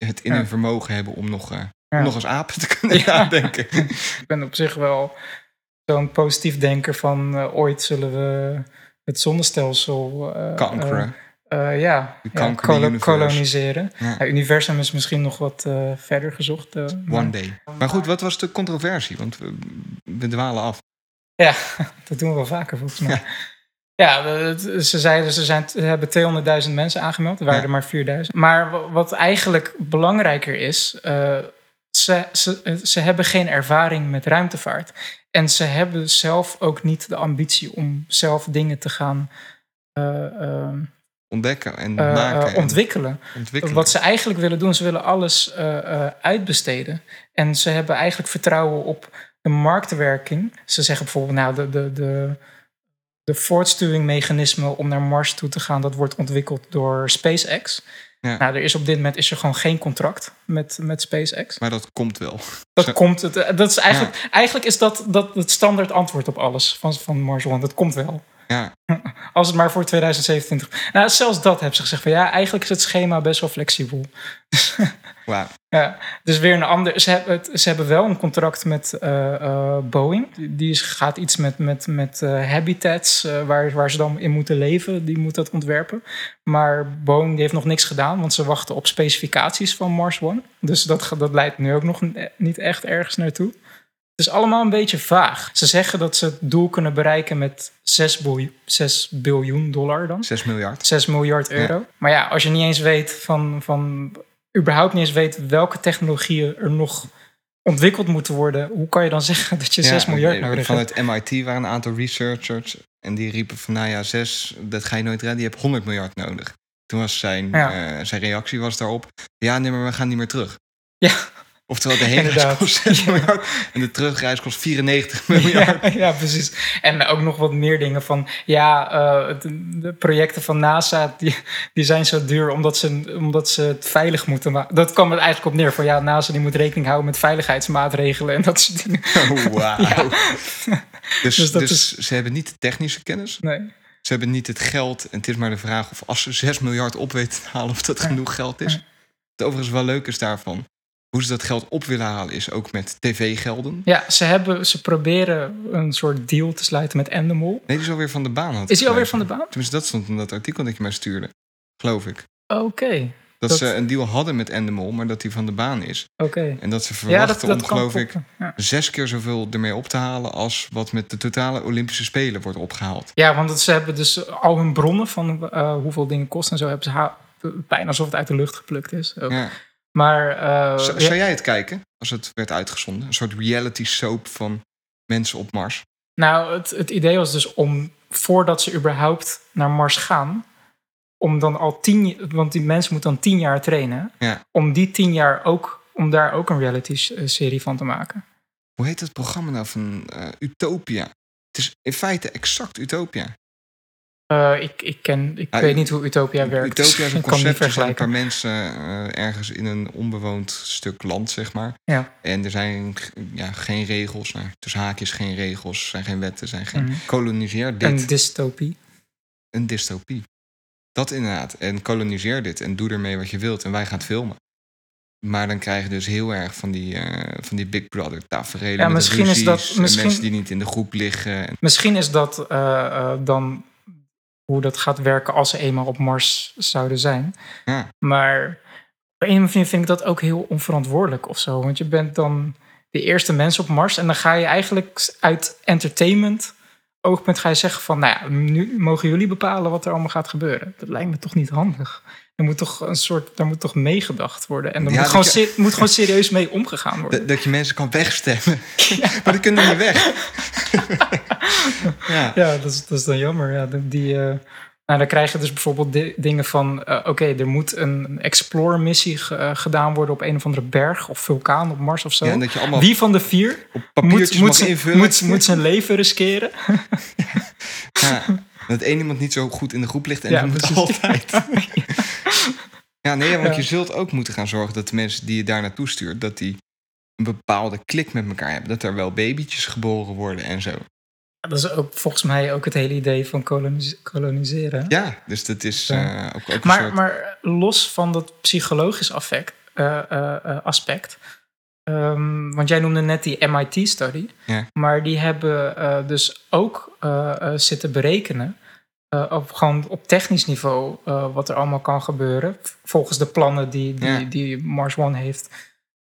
[SPEAKER 2] het in hun vermogen hebben om nog, om nog als apen te kunnen nadenken.
[SPEAKER 3] Ik ben op zich wel zo'n positief denker van eh, ooit zullen we het zonnestelsel eh,
[SPEAKER 2] Kankeren.
[SPEAKER 3] Eh, ja, koloniseren.
[SPEAKER 2] Ja.
[SPEAKER 3] Het universum is misschien nog wat eh, verder gezocht. eh,
[SPEAKER 2] One day. Maar goed, wat was de controversie? Want we, we dwalen af.
[SPEAKER 3] Ja, dat doen we wel vaker volgens mij. Ja, ze zeiden ze, zijn, ze hebben 200.000 mensen aangemeld. Er waren er maar 4.000. Maar wa- wat eigenlijk belangrijker is, ze, ze, ze hebben geen ervaring met ruimtevaart. En ze hebben zelf ook niet de ambitie om zelf dingen te gaan eh, eh,
[SPEAKER 2] Ontdekken en
[SPEAKER 3] eh,
[SPEAKER 2] maken.
[SPEAKER 3] eh,
[SPEAKER 2] en
[SPEAKER 3] ontwikkelen.
[SPEAKER 2] ontwikkelen.
[SPEAKER 3] Wat ze eigenlijk willen doen, ze willen alles eh, uitbesteden. En ze hebben eigenlijk vertrouwen op de marktwerking. Ze zeggen bijvoorbeeld, nou, de, de, de, de voortstuwingmechanisme om naar Mars toe te gaan, dat wordt ontwikkeld door SpaceX.
[SPEAKER 2] Ja.
[SPEAKER 3] Nou, er is op dit moment is er gewoon geen contract met, met SpaceX.
[SPEAKER 2] Maar dat komt wel.
[SPEAKER 3] Dat
[SPEAKER 2] Zo-
[SPEAKER 3] komt, het, dat is eigenlijk, eigenlijk is dat, dat het standaard antwoord op alles van, van Mars One. Dat komt wel.
[SPEAKER 2] Ja,
[SPEAKER 3] Als het maar voor 2027. Nou, zelfs dat hebben ze gezegd van ja, eigenlijk is het schema best wel flexibel.
[SPEAKER 2] wauw.
[SPEAKER 3] Ja, dus weer een ander. Ze hebben, het, ze hebben wel een contract met eh, eh, Boeing. Die, is- gaat iets met, met, met eh, habitats waar, waar ze dan in moeten leven. Die moet dat ontwerpen. Maar Boeing die heeft nog niks gedaan, want ze wachten op specificaties van Mars One. Dus dat, dat leidt nu ook nog niet echt ergens naartoe. Het is allemaal een beetje vaag. Ze zeggen dat ze het doel kunnen bereiken met 6 biljoen, 6 biljoen dollar dan.
[SPEAKER 2] 6 miljard.
[SPEAKER 3] 6 miljard euro. Maar ja, als je niet eens weet van, van überhaupt niet eens weet welke technologieën er nog ontwikkeld moeten worden, hoe kan je dan zeggen dat je 6
[SPEAKER 2] Ja,
[SPEAKER 3] miljard
[SPEAKER 2] eh,
[SPEAKER 3] nodig hebt?
[SPEAKER 2] Vanuit MIT waren een aantal researchers. En die riepen van, nou ja, 6, dat ga je nooit redden. Je hebt 100 miljard nodig. Toen was zijn,
[SPEAKER 3] Ja.
[SPEAKER 2] eh, zijn reactie was daarop. Ja, nee, maar we gaan niet meer terug.
[SPEAKER 3] Ja.
[SPEAKER 2] Oftewel, de heenreis kost 6 miljard. En de terugreis kost 94 miljard.
[SPEAKER 3] Ja, ja, precies. En ook nog wat meer dingen van, ja, eh, de projecten van NASA, die, die zijn zo duur omdat ze, omdat ze het veilig moeten maken. Dat kwam er eigenlijk op neer van, ja, NASA die moet rekening houden met veiligheidsmaatregelen en dat soort dingen.
[SPEAKER 2] Oh, wauw. Dus,
[SPEAKER 3] Dus dat
[SPEAKER 2] dus ze hebben niet de technische kennis.
[SPEAKER 3] Nee.
[SPEAKER 2] Ze hebben niet het geld. En het is maar de vraag of als ze 6 miljard op weten te halen... of dat genoeg geld is. Het overigens wel leuk is daarvan... hoe ze dat geld op willen halen... is ook met tv-gelden.
[SPEAKER 3] Ja, ze, hebben, ze proberen een soort deal te sluiten met Endemol.
[SPEAKER 2] Nee, die is alweer van de baan. Had
[SPEAKER 3] Is hij alweer van de baan?
[SPEAKER 2] Tenminste, dat stond in dat artikel dat je mij stuurde. Geloof ik.
[SPEAKER 3] Oké,
[SPEAKER 2] Dat,
[SPEAKER 3] Dat-
[SPEAKER 2] ze een deal hadden met Endemol, maar dat die van de baan is.
[SPEAKER 3] oké.
[SPEAKER 2] En dat ze
[SPEAKER 3] Ja,
[SPEAKER 2] verwachten
[SPEAKER 3] dat, dat
[SPEAKER 2] om, geloof ik.
[SPEAKER 3] Ja.
[SPEAKER 2] zes keer zoveel ermee op te halen... als wat met de totale Olympische Spelen wordt opgehaald.
[SPEAKER 3] ja, want ze hebben dus al hun bronnen van eh, hoeveel dingen kosten en zo... hebben ze bijna alsof het uit de lucht geplukt is. ook.
[SPEAKER 2] Ja.
[SPEAKER 3] Maar eh,
[SPEAKER 2] Zou, jij het kijken als het werd uitgezonden? Een soort reality soap van mensen op Mars.
[SPEAKER 3] nou, het, het idee was dus om, voordat ze überhaupt naar Mars gaan... om dan al tien... want die mensen moeten dan tien jaar trainen...
[SPEAKER 2] Ja.
[SPEAKER 3] om die tien jaar ook... om daar ook een reality-serie van te maken.
[SPEAKER 2] Hoe heet het programma nou van eh, Utopia? Het is in feite exact Utopia.
[SPEAKER 3] Eh, ik, ik, ken, ik
[SPEAKER 2] Ah,
[SPEAKER 3] weet niet hoe Utopia werkt.
[SPEAKER 2] Utopia is een concept. Zijn een paar mensen eh, ergens in een onbewoond stuk land, zeg maar.
[SPEAKER 3] Ja.
[SPEAKER 2] En er zijn ja, geen regels. Nou, tussen haakjes geen regels. Zijn geen wetten. zijn geen...
[SPEAKER 3] Mhm.
[SPEAKER 2] Koloniseer dit.
[SPEAKER 3] Een dystopie.
[SPEAKER 2] een dystopie. Dat inderdaad. En koloniseer dit en doe ermee wat je wilt. En wij gaan het filmen. Maar dan krijg je dus heel erg van die, eh, van die Big Brother tafereelen.
[SPEAKER 3] Ja,
[SPEAKER 2] met
[SPEAKER 3] misschien is dat- misschien-
[SPEAKER 2] mensen die niet in de groep liggen. En,
[SPEAKER 3] Misschien is dat dan hoe dat gaat werken als ze eenmaal op Mars zouden zijn.
[SPEAKER 2] ja.
[SPEAKER 3] Maar op een of andere vind ik dat ook heel onverantwoordelijk of zo. Want je bent dan de eerste mens op Mars en dan ga je eigenlijk uit entertainment oogpunt ga je zeggen van, nou ja, nu mogen jullie bepalen wat er allemaal gaat gebeuren. Dat lijkt me toch niet handig. Er moet toch een soort, daar moet toch meegedacht worden. En er
[SPEAKER 2] Ja,
[SPEAKER 3] moet, gewoon
[SPEAKER 2] je-
[SPEAKER 3] moet gewoon serieus mee omgegaan worden.
[SPEAKER 2] Dat, dat je mensen kan wegstemmen. maar die kunnen niet weg. ja.
[SPEAKER 3] Ja, dat is, dat is dan jammer. Ja, die, eh, nou, dan krijg je dus bijvoorbeeld di- dingen van... eh, oké, er moet een, explore-missie eh, gedaan worden... op een of andere berg of vulkaan op Mars of zo.
[SPEAKER 2] ja, en dat je allemaal
[SPEAKER 3] Wie van de vier
[SPEAKER 2] op
[SPEAKER 3] moet, moet,
[SPEAKER 2] invullen.
[SPEAKER 3] moet, moet zijn leven riskeren?
[SPEAKER 2] Ja, dat één iemand niet zo goed in de groep ligt en
[SPEAKER 3] Ja,
[SPEAKER 2] altijd. Ja, nee, want je zult ook moeten gaan zorgen dat de mensen die je daar naartoe stuurt, dat die een bepaalde klik met elkaar hebben. Dat er wel babytjes geboren worden en zo.
[SPEAKER 3] Dat is ook volgens mij ook het hele idee van kolonis- koloniseren.
[SPEAKER 2] Ja, dus dat is eh, ook, ook
[SPEAKER 3] Maar,
[SPEAKER 2] soort...
[SPEAKER 3] maar los van dat psychologisch affect, eh, eh, eh, aspect. Ehm, want jij noemde net die MIT-study.
[SPEAKER 2] Ja.
[SPEAKER 3] Maar die hebben eh, dus ook eh, eh, zitten berekenen. Eh, op, gewoon op technisch niveau eh, wat er allemaal kan gebeuren. Volgens de plannen die, die,
[SPEAKER 2] Ja.
[SPEAKER 3] die Mars One heeft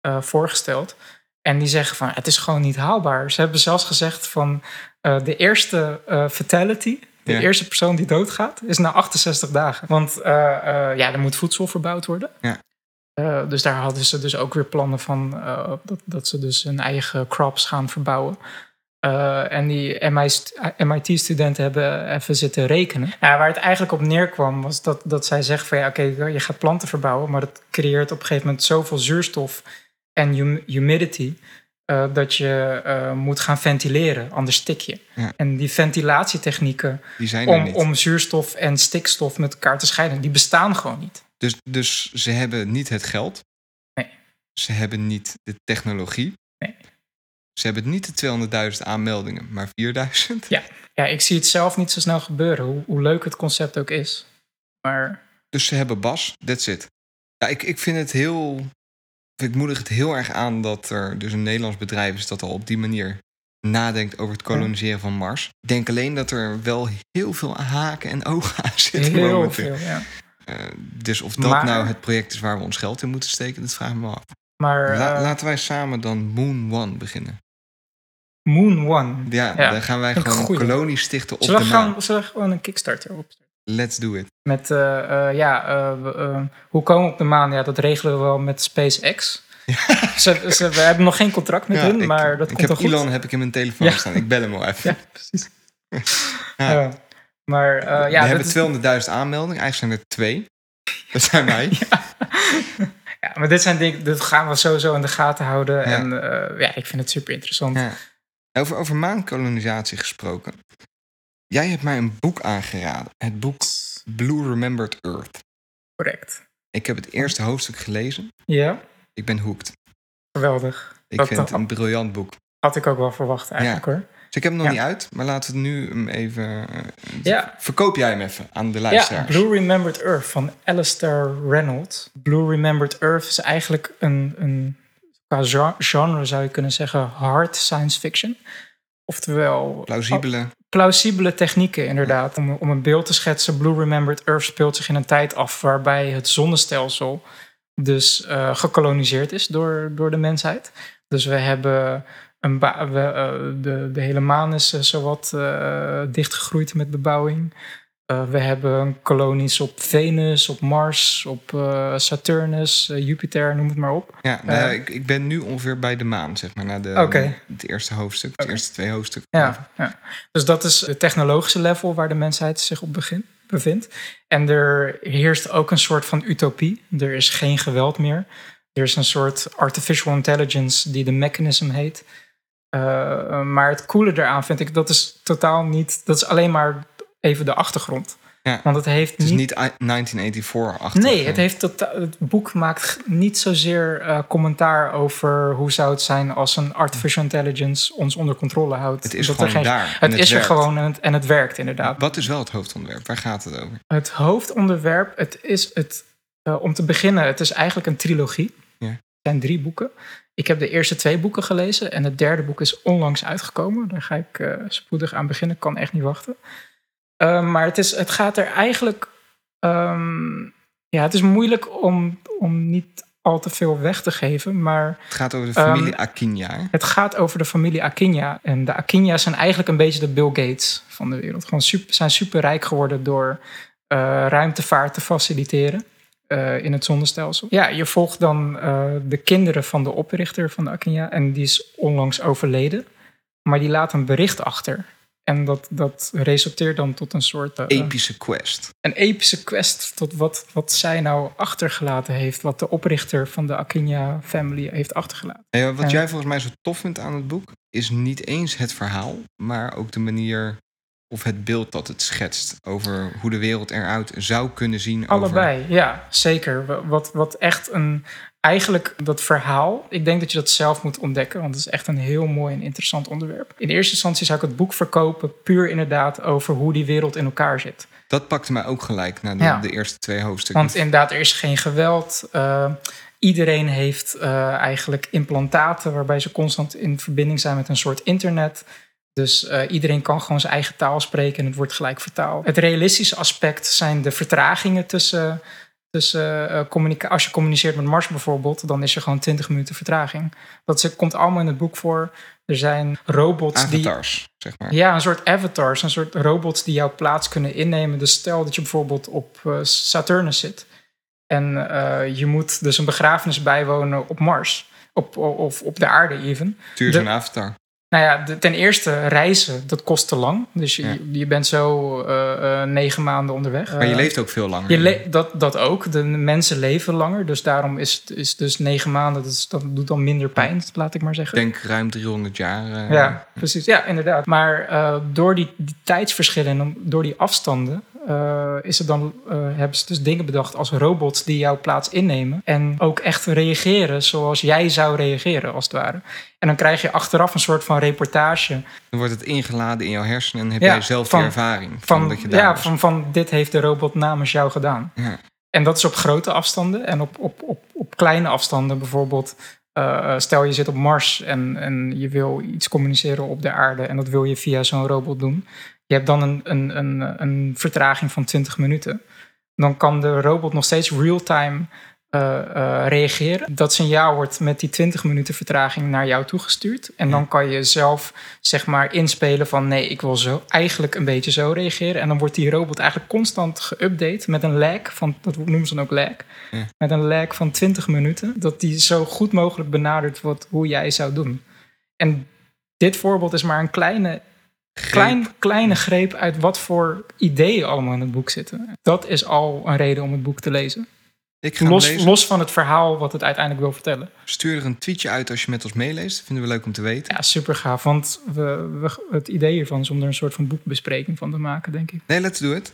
[SPEAKER 3] eh, voorgesteld. En die zeggen van het is gewoon niet haalbaar. Ze hebben zelfs gezegd van de eerste fatality, de
[SPEAKER 2] Ja.
[SPEAKER 3] eerste persoon die doodgaat, is na 68 dagen. Want ja, er moet voedsel verbouwd worden.
[SPEAKER 2] Ja.
[SPEAKER 3] Dus daar hadden ze dus ook weer plannen van dat, dat ze dus hun eigen crops gaan verbouwen. Eh, en die MIT-studenten hebben even zitten rekenen. Ja, waar het eigenlijk op neerkwam was dat, dat zij zeggen van ja, oké, je gaat planten verbouwen, maar dat creëert op een gegeven moment zoveel zuurstof en hum- humidity eh, dat je eh, moet gaan ventileren, anders stik je.
[SPEAKER 2] Ja.
[SPEAKER 3] En die ventilatietechnieken
[SPEAKER 2] Die zijn
[SPEAKER 3] om, om zuurstof en stikstof met elkaar te scheiden, die bestaan gewoon niet.
[SPEAKER 2] Dus, dus ze hebben niet het geld.
[SPEAKER 3] Nee.
[SPEAKER 2] Ze hebben niet de technologie. Ze hebben niet de 200.000 aanmeldingen, maar 4000.
[SPEAKER 3] Ja. Ja, ik zie het zelf niet zo snel gebeuren, hoe, hoe leuk het concept ook is. Maar
[SPEAKER 2] Dus ze hebben Bas, that's it. Ja, ik, ik vind het heel... Ik moedig het heel erg aan dat er dus een Nederlands bedrijf is... dat al op die manier nadenkt over het koloniseren van Mars. Ik denk alleen dat er wel heel veel haken en ogen aan zitten
[SPEAKER 3] heel
[SPEAKER 2] momenteel.
[SPEAKER 3] veel, ja.
[SPEAKER 2] Eh, dus of dat
[SPEAKER 3] Maar-
[SPEAKER 2] nou het project is waar we ons geld in moeten steken, dat vraag ik me af.
[SPEAKER 3] Maar
[SPEAKER 2] La-
[SPEAKER 3] eh,
[SPEAKER 2] laten wij samen dan Moon One beginnen.
[SPEAKER 3] Moon One.
[SPEAKER 2] Ja,
[SPEAKER 3] Ja,
[SPEAKER 2] dan gaan wij gewoon een kolonie stichten op
[SPEAKER 3] Zullen
[SPEAKER 2] de
[SPEAKER 3] we,
[SPEAKER 2] maan.
[SPEAKER 3] gaan, zullen we gewoon een Kickstarter opstarten?
[SPEAKER 2] Let's do it.
[SPEAKER 3] Met, eh, eh, ja, eh, we, hoe komen we op de maan? Ja, dat regelen we wel met SpaceX. Ze, ze, we hebben nog geen contract met
[SPEAKER 2] Ja,
[SPEAKER 3] hun,
[SPEAKER 2] ik,
[SPEAKER 3] maar dat
[SPEAKER 2] ik
[SPEAKER 3] komt
[SPEAKER 2] heb
[SPEAKER 3] wel goed.
[SPEAKER 2] Elon heb ik in mijn telefoon
[SPEAKER 3] Ja.
[SPEAKER 2] staan. Ik bel hem wel even.
[SPEAKER 3] Ja, precies.
[SPEAKER 2] Ja.
[SPEAKER 3] Ja. Maar eh, ja,
[SPEAKER 2] we
[SPEAKER 3] dat
[SPEAKER 2] hebben
[SPEAKER 3] is-
[SPEAKER 2] 200.000 aanmeldingen. Eigenlijk zijn er twee. Dat zijn wij.
[SPEAKER 3] ja, maar dit zijn dingen, dit gaan we sowieso in de gaten houden.
[SPEAKER 2] Ja.
[SPEAKER 3] En eh, ja, ik vind het super interessant.
[SPEAKER 2] Ja. Over, over maankolonisatie gesproken. Jij hebt mij een boek aangeraden. Het boek Blue Remembered Earth.
[SPEAKER 3] Correct.
[SPEAKER 2] Ik heb het eerste hoofdstuk gelezen.
[SPEAKER 3] Ja,
[SPEAKER 2] Ik ben hooked.
[SPEAKER 3] geweldig.
[SPEAKER 2] Ik
[SPEAKER 3] Dat-
[SPEAKER 2] vind het een briljant boek.
[SPEAKER 3] Had ik ook wel verwacht eigenlijk hoor.
[SPEAKER 2] Dus ik heb hem nog
[SPEAKER 3] Ja.
[SPEAKER 2] niet uit, maar laten we nu hem even... eh,
[SPEAKER 3] Ja.
[SPEAKER 2] Verkoop jij hem even aan de
[SPEAKER 3] Ja,
[SPEAKER 2] luisteraars.
[SPEAKER 3] Blue Remembered Earth van Alistair Reynolds. Blue Remembered Earth is eigenlijk een, een qua gen- genre zou je kunnen zeggen hard science fiction. Oftewel
[SPEAKER 2] Plausibele.
[SPEAKER 3] plausibele technieken inderdaad. Om, om een beeld te schetsen, Blue Remembered Earth speelt zich in een tijd af waarbij het zonnestelsel dus eh, gekoloniseerd is door, door de mensheid. Dus we hebben een ba- we, eh, de, de hele maan is eh, zowat eh, dichtgegroeid met bebouwing. Eh, we hebben kolonies op Venus, op Mars, op eh, Saturnus, eh, Jupiter, noem het maar op.
[SPEAKER 2] Ja, nou ik, ik ben nu ongeveer bij de maan, zeg maar. Na de,
[SPEAKER 3] Oké.
[SPEAKER 2] het eerste hoofdstuk, de
[SPEAKER 3] Oké.
[SPEAKER 2] eerste twee hoofdstukken.
[SPEAKER 3] Ja, ja. Dus dat is het technologische level waar de mensheid zich op begin, bevindt. En er heerst ook een soort van utopie. Er is geen geweld meer. Er is een soort artificial intelligence die de mechanism heet. Maar het coole eraan vind ik, dat is totaal niet... Dat is alleen maar even de achtergrond.
[SPEAKER 2] Ja.
[SPEAKER 3] Want het heeft
[SPEAKER 2] Het is
[SPEAKER 3] niet...
[SPEAKER 2] niet I- 1984 achter.
[SPEAKER 3] Nee, het, heeft tota- het boek maakt niet zozeer eh, commentaar over hoe zou het zijn als een artificial intelligence ons onder controle houdt.
[SPEAKER 2] Het is
[SPEAKER 3] Dat
[SPEAKER 2] gewoon
[SPEAKER 3] er geen-
[SPEAKER 2] daar.
[SPEAKER 3] Het is er gewoon en het, en het werkt inderdaad.
[SPEAKER 2] Wat is wel het hoofdonderwerp? Waar gaat het over?
[SPEAKER 3] Het hoofdonderwerp, het is het, eh, om te beginnen, het is eigenlijk een trilogie.
[SPEAKER 2] Ja.
[SPEAKER 3] Het zijn drie boeken. Ik heb de eerste twee boeken gelezen en het derde boek is onlangs uitgekomen. Daar ga ik eh, spoedig aan beginnen, kan echt niet wachten. Eh, maar het, is, het gaat er eigenlijk. ehm, ja, het is moeilijk om, om niet al te veel weg te geven, maar
[SPEAKER 2] Het gaat over de familie
[SPEAKER 3] Ehm,
[SPEAKER 2] Akinja. hè?
[SPEAKER 3] het gaat over de familie Akinja. En de Akinja's zijn eigenlijk een beetje de Bill Gates van de wereld. Gewoon super, zijn super rijk geworden door eh, ruimtevaart te faciliteren eh, in het zonnestelsel. Ja, je volgt dan eh, de kinderen van de oprichter van de Akinja. En die is onlangs overleden. Maar die laat een bericht achter. En dat, dat resulteert dan tot een soort... eh,
[SPEAKER 2] Epische quest.
[SPEAKER 3] een epische quest tot wat, wat zij nou achtergelaten heeft. Wat de oprichter van de Akinja family heeft achtergelaten.
[SPEAKER 2] En wat
[SPEAKER 3] Ja.
[SPEAKER 2] jij volgens mij zo tof vindt aan het boek, is niet eens het verhaal, maar ook de manier of het beeld dat het schetst over hoe de wereld eruit zou kunnen zien. Over...
[SPEAKER 3] Allebei, ja, zeker. Wa- Wat, wat echt een. Eigenlijk dat verhaal, ik denk dat je dat zelf moet ontdekken, want het is echt een heel mooi en interessant onderwerp. In eerste instantie zou ik het boek verkopen, puur inderdaad over hoe die wereld in elkaar zit.
[SPEAKER 2] Dat pakte mij ook gelijk na de,
[SPEAKER 3] Ja.
[SPEAKER 2] de eerste twee hoofdstukken.
[SPEAKER 3] Want inderdaad, er is geen geweld. eh, Iedereen heeft eh, eigenlijk implantaten waarbij ze constant in verbinding zijn met een soort internet. Dus eh, iedereen kan gewoon zijn eigen taal spreken en het wordt gelijk vertaald. Het realistische aspect zijn de vertragingen tussen. Tussen eh, communica- als je communiceert met Mars bijvoorbeeld, dan is er gewoon 20 minuten vertraging. Dat is- komt allemaal in het boek voor. Er zijn robots die.
[SPEAKER 2] Avatars, zeg maar.
[SPEAKER 3] Ja, een soort avatars, een soort robots die jouw plaats kunnen innemen. Dus stel dat je bijvoorbeeld op eh, Saturnus zit. En eh, je moet dus een begrafenis bijwonen op Mars. Op, of op de aarde even.
[SPEAKER 2] Stuur
[SPEAKER 3] de-
[SPEAKER 2] zo'n avatar.
[SPEAKER 3] Nou ja, de- ten eerste reizen, dat kost te lang. Dus je,
[SPEAKER 2] Ja.
[SPEAKER 3] je bent zo eh, eh, negen maanden onderweg.
[SPEAKER 2] Maar je leeft ook veel langer.
[SPEAKER 3] je dat, dat ook. De mensen leven langer. Dus daarom is, is dus negen maanden, dat, is- dat doet dan minder pijn, laat ik maar zeggen.
[SPEAKER 2] Ik denk ruim 300 jaar. eh,
[SPEAKER 3] Ja, precies. Ja, inderdaad. Maar door die, die tijdsverschillen en door die afstanden eh, is er dan, eh, hebben ze dus dingen bedacht als robots die jouw plaats innemen. En ook echt reageren zoals jij zou reageren, als het ware. En dan krijg je achteraf een soort van reportage
[SPEAKER 2] Dan wordt het ingeladen in jouw hersenen en heb
[SPEAKER 3] Ja,
[SPEAKER 2] jij zelf
[SPEAKER 3] van-
[SPEAKER 2] die ervaring van,
[SPEAKER 3] van,
[SPEAKER 2] dat je daar
[SPEAKER 3] ja,
[SPEAKER 2] was.
[SPEAKER 3] van, van dit heeft de robot namens jou gedaan.
[SPEAKER 2] Ja.
[SPEAKER 3] En dat is op grote afstanden. En op, op, op, op kleine afstanden bijvoorbeeld. eh, stel je zit op Mars en, en je wil iets communiceren op de aarde. En dat wil je via zo'n robot doen. Je hebt dan een, een, een, een vertraging van 20 minuten. Dan kan de robot nog steeds real-time eh, eh, reageren. Dat signaal wordt met die 20 minuten vertraging naar jou toegestuurd. En dan kan je zelf zeg maar inspelen van nee, ik wil zo eigenlijk een beetje zo reageren. En dan wordt die robot eigenlijk constant geüpdate met een lag van, dat noemen ze dan ook lag,
[SPEAKER 2] Ja.
[SPEAKER 3] met een lag van 20 minuten. Dat die zo goed mogelijk benadert wat, hoe jij zou doen. En dit voorbeeld is maar een kleine, klein, kleine greep uit wat voor ideeën allemaal in het boek zitten. Dat is al een reden om het boek te lezen.
[SPEAKER 2] Ik ga
[SPEAKER 3] Los,
[SPEAKER 2] lezen.
[SPEAKER 3] los van het verhaal wat het uiteindelijk wil vertellen.
[SPEAKER 2] Stuur er een tweetje uit als je met ons meeleest. Vinden we leuk om te weten.
[SPEAKER 3] Ja, super gaaf. Want we, we, het idee hiervan is om er een soort van boekbespreking van te maken, denk ik.
[SPEAKER 2] Nee, let's do it.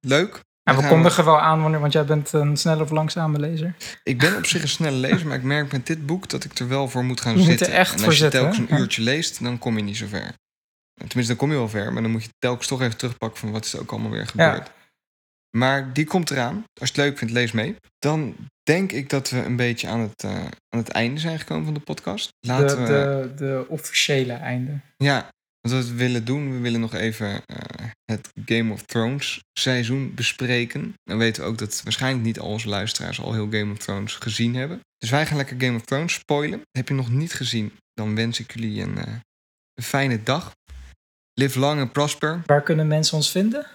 [SPEAKER 2] Leuk.
[SPEAKER 3] En we kondigen wel aan, wanneer, want jij bent een snelle of langzame lezer.
[SPEAKER 2] Ik ben op zich een snelle lezer, maar ik merk met dit boek dat ik er wel voor moet gaan
[SPEAKER 3] Je moet er
[SPEAKER 2] zitten.
[SPEAKER 3] echt
[SPEAKER 2] en
[SPEAKER 3] voor
[SPEAKER 2] als je
[SPEAKER 3] zitten,
[SPEAKER 2] telkens een uurtje leest, dan kom je niet zo ver. Tenminste, dan kom je wel ver, maar dan moet je telkens toch even terugpakken van wat is er ook allemaal weer gebeurd. Maar die komt eraan. Als je het leuk vindt, lees mee. Dan denk ik dat we een beetje aan het, eh, aan het einde zijn gekomen van de podcast.
[SPEAKER 3] De,
[SPEAKER 2] Laten we...
[SPEAKER 3] de, de officiële einde.
[SPEAKER 2] Ja, want wat we willen doen, we willen nog even eh, het Game of Thrones seizoen bespreken. Dan weten we ook dat waarschijnlijk niet al onze luisteraars al heel Game of Thrones gezien hebben. Dus wij gaan lekker Game of Thrones spoilen. Heb je nog niet gezien, dan wens ik jullie een, eh, een fijne dag. Live long and prosper.
[SPEAKER 3] Waar kunnen mensen ons vinden?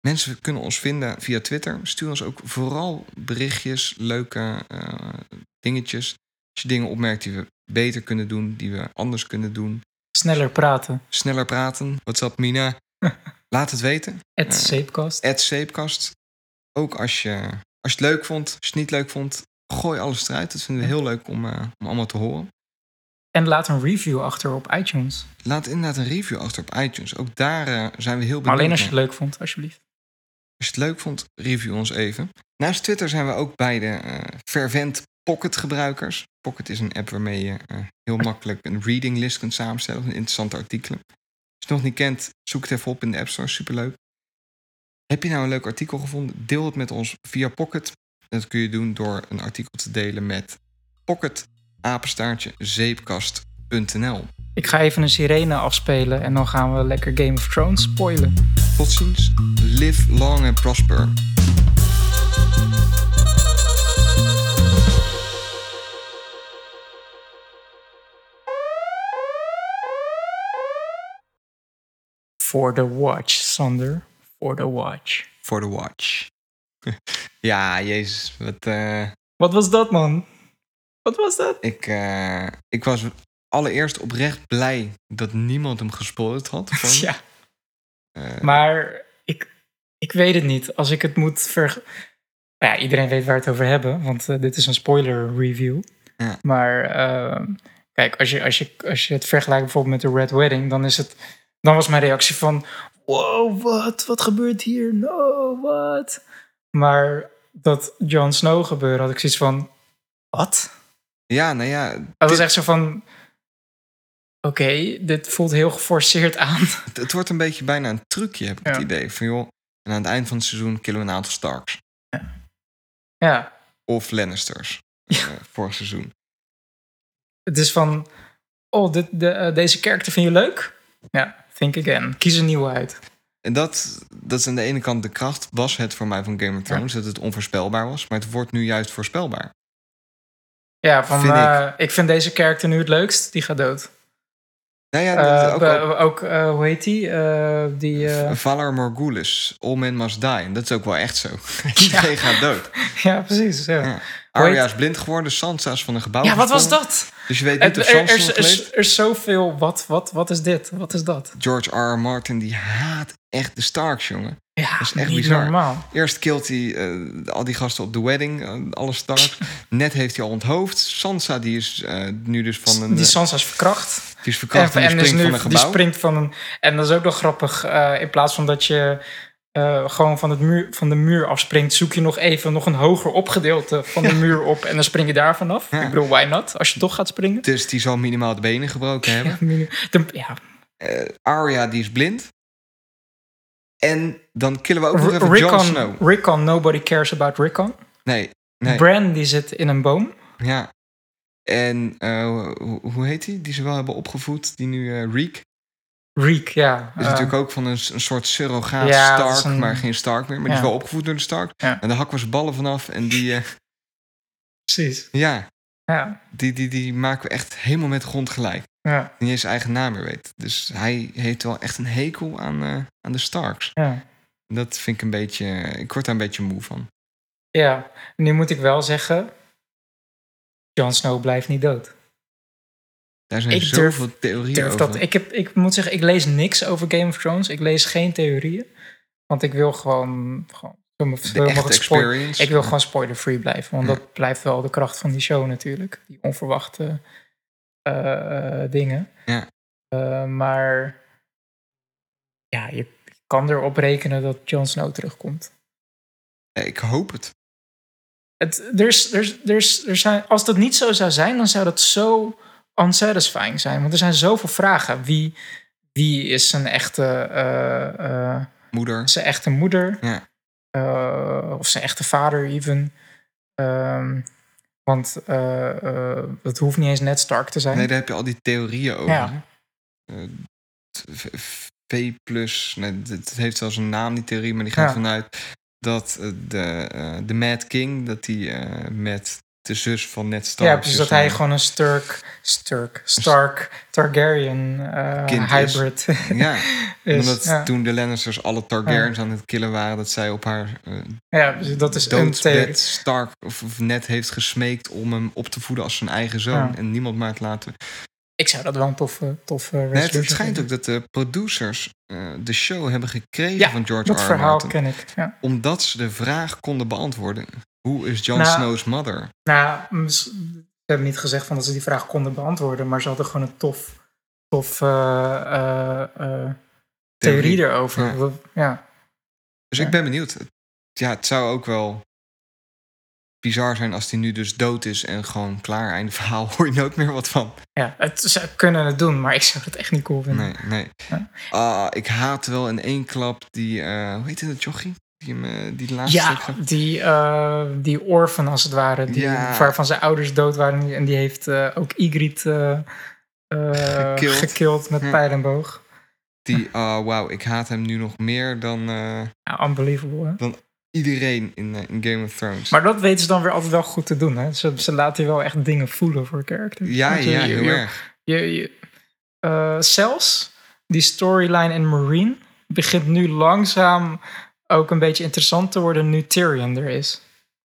[SPEAKER 2] Mensen kunnen ons vinden via Twitter. Stuur ons ook vooral berichtjes, leuke eh, dingetjes. Als je dingen opmerkt die we beter kunnen doen, die we anders kunnen doen.
[SPEAKER 3] Sneller praten.
[SPEAKER 2] Sneller praten. WhatsApp Mina. Laat het weten.
[SPEAKER 3] Het Zeepkast.
[SPEAKER 2] At Zeepkast. Ook als je, als je het leuk vond, als je het niet leuk vond, gooi alles eruit. Dat vinden we heel leuk om, eh, om allemaal te horen.
[SPEAKER 3] En laat een review achter op iTunes.
[SPEAKER 2] Laat inderdaad een review achter op iTunes. Ook daar eh, zijn we heel benieuwd
[SPEAKER 3] Maar alleen als je het leuk vond, alsjeblieft.
[SPEAKER 2] Als je het leuk vond, review ons even. Naast Twitter zijn we ook beide eh fervent Pocket gebruikers. Pocket is een app waarmee je eh, heel makkelijk een reading list kunt samenstellen van interessante artikelen. Als je het nog niet kent, zoek het even op in de App Store. Superleuk. Heb je nou een leuk artikel gevonden? Deel het met ons via Pocket. Dat kun je doen door een artikel te delen met pocket apenstaartje zeepkast.nl.
[SPEAKER 3] Ik ga even een sirene afspelen en dan gaan we lekker Game of Thrones spoilen.
[SPEAKER 2] Tot ziens. Live long and prosper.
[SPEAKER 3] For the watch, Sander. For the watch.
[SPEAKER 2] For the watch. ja, jezus. Wat, eh,
[SPEAKER 3] Wat was dat, man? Wat was dat?
[SPEAKER 2] ik, eh, ik was allereerst oprecht blij dat niemand hem gespoild had.
[SPEAKER 3] Ja,
[SPEAKER 2] Eh,
[SPEAKER 3] maar ik, ik weet het niet. Als ik het moet ver... Ja, iedereen weet waar we het over hebben, want eh, dit is een spoiler review.
[SPEAKER 2] Ja.
[SPEAKER 3] Maar eh, kijk, als je, als, je, als je het vergelijkt bijvoorbeeld met de Red Wedding, dan is het... Dan was mijn reactie van... Wow, wat? Wat gebeurt hier? No, wat? Maar dat Jon Snow gebeurde, had ik zoiets van... Wat?
[SPEAKER 2] Ja, nou ja.
[SPEAKER 3] Dat was
[SPEAKER 2] dit-
[SPEAKER 3] echt zo van... Oké, dit voelt heel geforceerd aan.
[SPEAKER 2] het, het wordt een beetje bijna een trucje, heb ik het
[SPEAKER 3] Ja.
[SPEAKER 2] idee. Van joh, en aan het eind van het seizoen killen we een aantal Starks.
[SPEAKER 3] Ja,
[SPEAKER 2] Of Lannisters. eh, vorig seizoen.
[SPEAKER 3] Het is van, oh, dit, de, eh, deze character vind je leuk? Ja, think again. Kies een nieuwe uit.
[SPEAKER 2] En dat, dat is aan de ene kant de kracht, was het voor mij van Game of Thrones, dat het onvoorspelbaar was. Maar het wordt nu juist voorspelbaar.
[SPEAKER 3] Ja, van,
[SPEAKER 2] Vind ik.
[SPEAKER 3] eh, ik. vind deze character nu het leukst. Die gaat dood.
[SPEAKER 2] Nou ja,
[SPEAKER 3] Eh,
[SPEAKER 2] ook,
[SPEAKER 3] eh, hoe heet die? Die
[SPEAKER 2] Valar Morghulis, All Men Must Die. En dat is ook wel echt zo. Iedereen gaat dood.
[SPEAKER 3] ja, precies. Ja,
[SPEAKER 2] Ja. Arya is blind geworden, Sansa is van een gebouw
[SPEAKER 3] ja wat was dat?
[SPEAKER 2] Dus je weet
[SPEAKER 3] Het,
[SPEAKER 2] niet of
[SPEAKER 3] er,
[SPEAKER 2] Sansa
[SPEAKER 3] er, er,
[SPEAKER 2] leeft.
[SPEAKER 3] er is zoveel. Wat, wat, wat is dit? Wat is dat?
[SPEAKER 2] George R. R. Martin, die haat echt de Starks, jongen.
[SPEAKER 3] Ja,
[SPEAKER 2] is echt
[SPEAKER 3] niet
[SPEAKER 2] bizar.
[SPEAKER 3] normaal.
[SPEAKER 2] Eerst killt hij eh, al die gasten op de wedding, eh, alle Starks. Net heeft hij al onthoofd. Sansa, die is eh, nu dus van een...
[SPEAKER 3] Die Sansa is verkracht.
[SPEAKER 2] die is verkracht en, die
[SPEAKER 3] is
[SPEAKER 2] springt van een
[SPEAKER 3] die
[SPEAKER 2] gebouw.
[SPEAKER 3] springt van een. En dat is ook nog grappig. eh, in plaats van dat je eh, gewoon van, het muur, van de muur afspringt, zoek je nog even nog een hoger opgedeelte van de muur op. En dan spring je daar vanaf.
[SPEAKER 2] Ja.
[SPEAKER 3] Ik bedoel, why not? Als je toch gaat springen.
[SPEAKER 2] Dus die zal minimaal de benen gebroken hebben.
[SPEAKER 3] Ja, minu- de- ja.
[SPEAKER 2] Eh, Arya, die is blind. En dan killen we ook nog even Jon Snow.
[SPEAKER 3] Rickon, nobody cares about Rickon.
[SPEAKER 2] Nee, nee.
[SPEAKER 3] Bran die zit in een boom.
[SPEAKER 2] Ja. En eh, hoe, hoe heet die? Die ze wel hebben opgevoed. Die nu Reek.
[SPEAKER 3] Reek, ja.
[SPEAKER 2] is
[SPEAKER 3] eh,
[SPEAKER 2] natuurlijk ook van een, een soort surrogaat
[SPEAKER 3] ja,
[SPEAKER 2] Stark,
[SPEAKER 3] een-
[SPEAKER 2] maar geen Stark meer. Maar die is wel opgevoed door de Stark.
[SPEAKER 3] Ja.
[SPEAKER 2] En daar hakken we zijn ballen vanaf. En die, eh,
[SPEAKER 3] Precies.
[SPEAKER 2] ja,
[SPEAKER 3] Ja,
[SPEAKER 2] die, die, die maken we echt helemaal met grond gelijk.
[SPEAKER 3] ja,
[SPEAKER 2] Niet eens zijn eigen naam meer weet. Dus hij heeft wel echt een hekel aan, eh, aan de Starks.
[SPEAKER 3] ja.
[SPEAKER 2] Dat vind ik een beetje... Ik word daar een beetje moe van.
[SPEAKER 3] Ja, nu moet ik wel zeggen... Jon Snow blijft niet dood.
[SPEAKER 2] Daar zijn
[SPEAKER 3] Ik durf-
[SPEAKER 2] zoveel theorieën
[SPEAKER 3] durf
[SPEAKER 2] over.
[SPEAKER 3] dat. Ik, heb, ik moet zeggen, ik lees niks over Game of Thrones. Ik lees geen theorieën. Want ik wil gewoon, gewoon
[SPEAKER 2] de.
[SPEAKER 3] Ik wil gewoon spoiler-free blijven. Want
[SPEAKER 2] Ja.
[SPEAKER 3] dat blijft wel de kracht van die show natuurlijk. Die onverwachte eh, eh, dingen.
[SPEAKER 2] Ja.
[SPEAKER 3] Eh, maar ja, je kan erop rekenen dat Jon Snow terugkomt.
[SPEAKER 2] Ja, Ik hoop het.
[SPEAKER 3] Het, er is, er is, er is, er zijn, als dat niet zo zou zijn, dan zou dat zo unsatisfying zijn. Want er zijn zoveel vragen. Wie, wie is zijn echte, eh, eh,
[SPEAKER 2] Moeder.
[SPEAKER 3] zijn echte moeder?
[SPEAKER 2] Ja.
[SPEAKER 3] Eh, of zijn echte vader even? Ehm, want het hoeft niet eens net Stark te zijn.
[SPEAKER 2] Nee, daar heb je al die theorieën over.
[SPEAKER 3] Ja.
[SPEAKER 2] v- plus, nee, het heeft zelfs een naam, die theorie, maar die gaat
[SPEAKER 3] Ja.
[SPEAKER 2] vanuit dat de, de Mad King, dat die eh, met de zus van Ned Stark...
[SPEAKER 3] ja, precies.
[SPEAKER 2] dus
[SPEAKER 3] Dat hij gewoon een Sturk, Sturk, Stark, Targaryen eh,
[SPEAKER 2] Kind is.
[SPEAKER 3] hybrid
[SPEAKER 2] Ja,
[SPEAKER 3] is.
[SPEAKER 2] omdat
[SPEAKER 3] ja.
[SPEAKER 2] toen de Lannisters alle Targaryens aan het killen waren... dat zij op haar eh
[SPEAKER 3] ja, precies. dat is een
[SPEAKER 2] Stark of, of Ned heeft gesmeekt... om hem op te voeden als zijn eigen zoon
[SPEAKER 3] Ja.
[SPEAKER 2] en niemand maar te laten
[SPEAKER 3] Ik zou dat wel een toffe, toffe
[SPEAKER 2] Nee, het, schijnt
[SPEAKER 3] vinden.
[SPEAKER 2] ook dat de producers eh, de show hebben gekregen
[SPEAKER 3] Ja,
[SPEAKER 2] van George
[SPEAKER 3] Dat
[SPEAKER 2] R. R.
[SPEAKER 3] verhaal
[SPEAKER 2] Martin.
[SPEAKER 3] ken ik. Ja.
[SPEAKER 2] Omdat ze de vraag konden beantwoorden. Hoe is Jon
[SPEAKER 3] Nou,
[SPEAKER 2] Snow's mother?
[SPEAKER 3] Nou, mis- ze hebben niet gezegd van dat ze die vraag konden beantwoorden, maar ze hadden gewoon een tof, tof eh, eh, eh, theorie erover.
[SPEAKER 2] Ja. Dus
[SPEAKER 3] ja.
[SPEAKER 2] ik ben benieuwd. Ja, het zou ook wel bizar zijn als hij nu dus dood is en gewoon klaar. Einde verhaal hoor je nooit meer wat van.
[SPEAKER 3] ja, het, ze kunnen het doen, maar ik zou het echt niet cool vinden.
[SPEAKER 2] Nee, nee.
[SPEAKER 3] Ja.
[SPEAKER 2] Ah, ik haat wel in één klap die, eh hoe heet het, jochie? Die, eh, die laatste
[SPEAKER 3] Ja,
[SPEAKER 2] stuk-
[SPEAKER 3] die, eh die orphan als het ware, die,
[SPEAKER 2] Ja.
[SPEAKER 3] waarvan zijn ouders dood waren. En die heeft eh, ook Ygritte eh,
[SPEAKER 2] Gekild.
[SPEAKER 3] gekild met
[SPEAKER 2] Ja.
[SPEAKER 3] pijl en boog.
[SPEAKER 2] Die, ah wauw, ik haat hem nu nog meer dan
[SPEAKER 3] Ja, unbelievable, hè?
[SPEAKER 2] iedereen in, in Game of Thrones.
[SPEAKER 3] Maar dat weten ze dan weer altijd wel goed te doen, hè? Ze, ze laten je wel echt dingen voelen voor characters.
[SPEAKER 2] ja,
[SPEAKER 3] je-
[SPEAKER 2] ja, heel
[SPEAKER 3] je-
[SPEAKER 2] erg.
[SPEAKER 3] Je, je, zelfs die storyline in Marine begint nu langzaam ook een beetje interessant te worden nu Tyrion er is.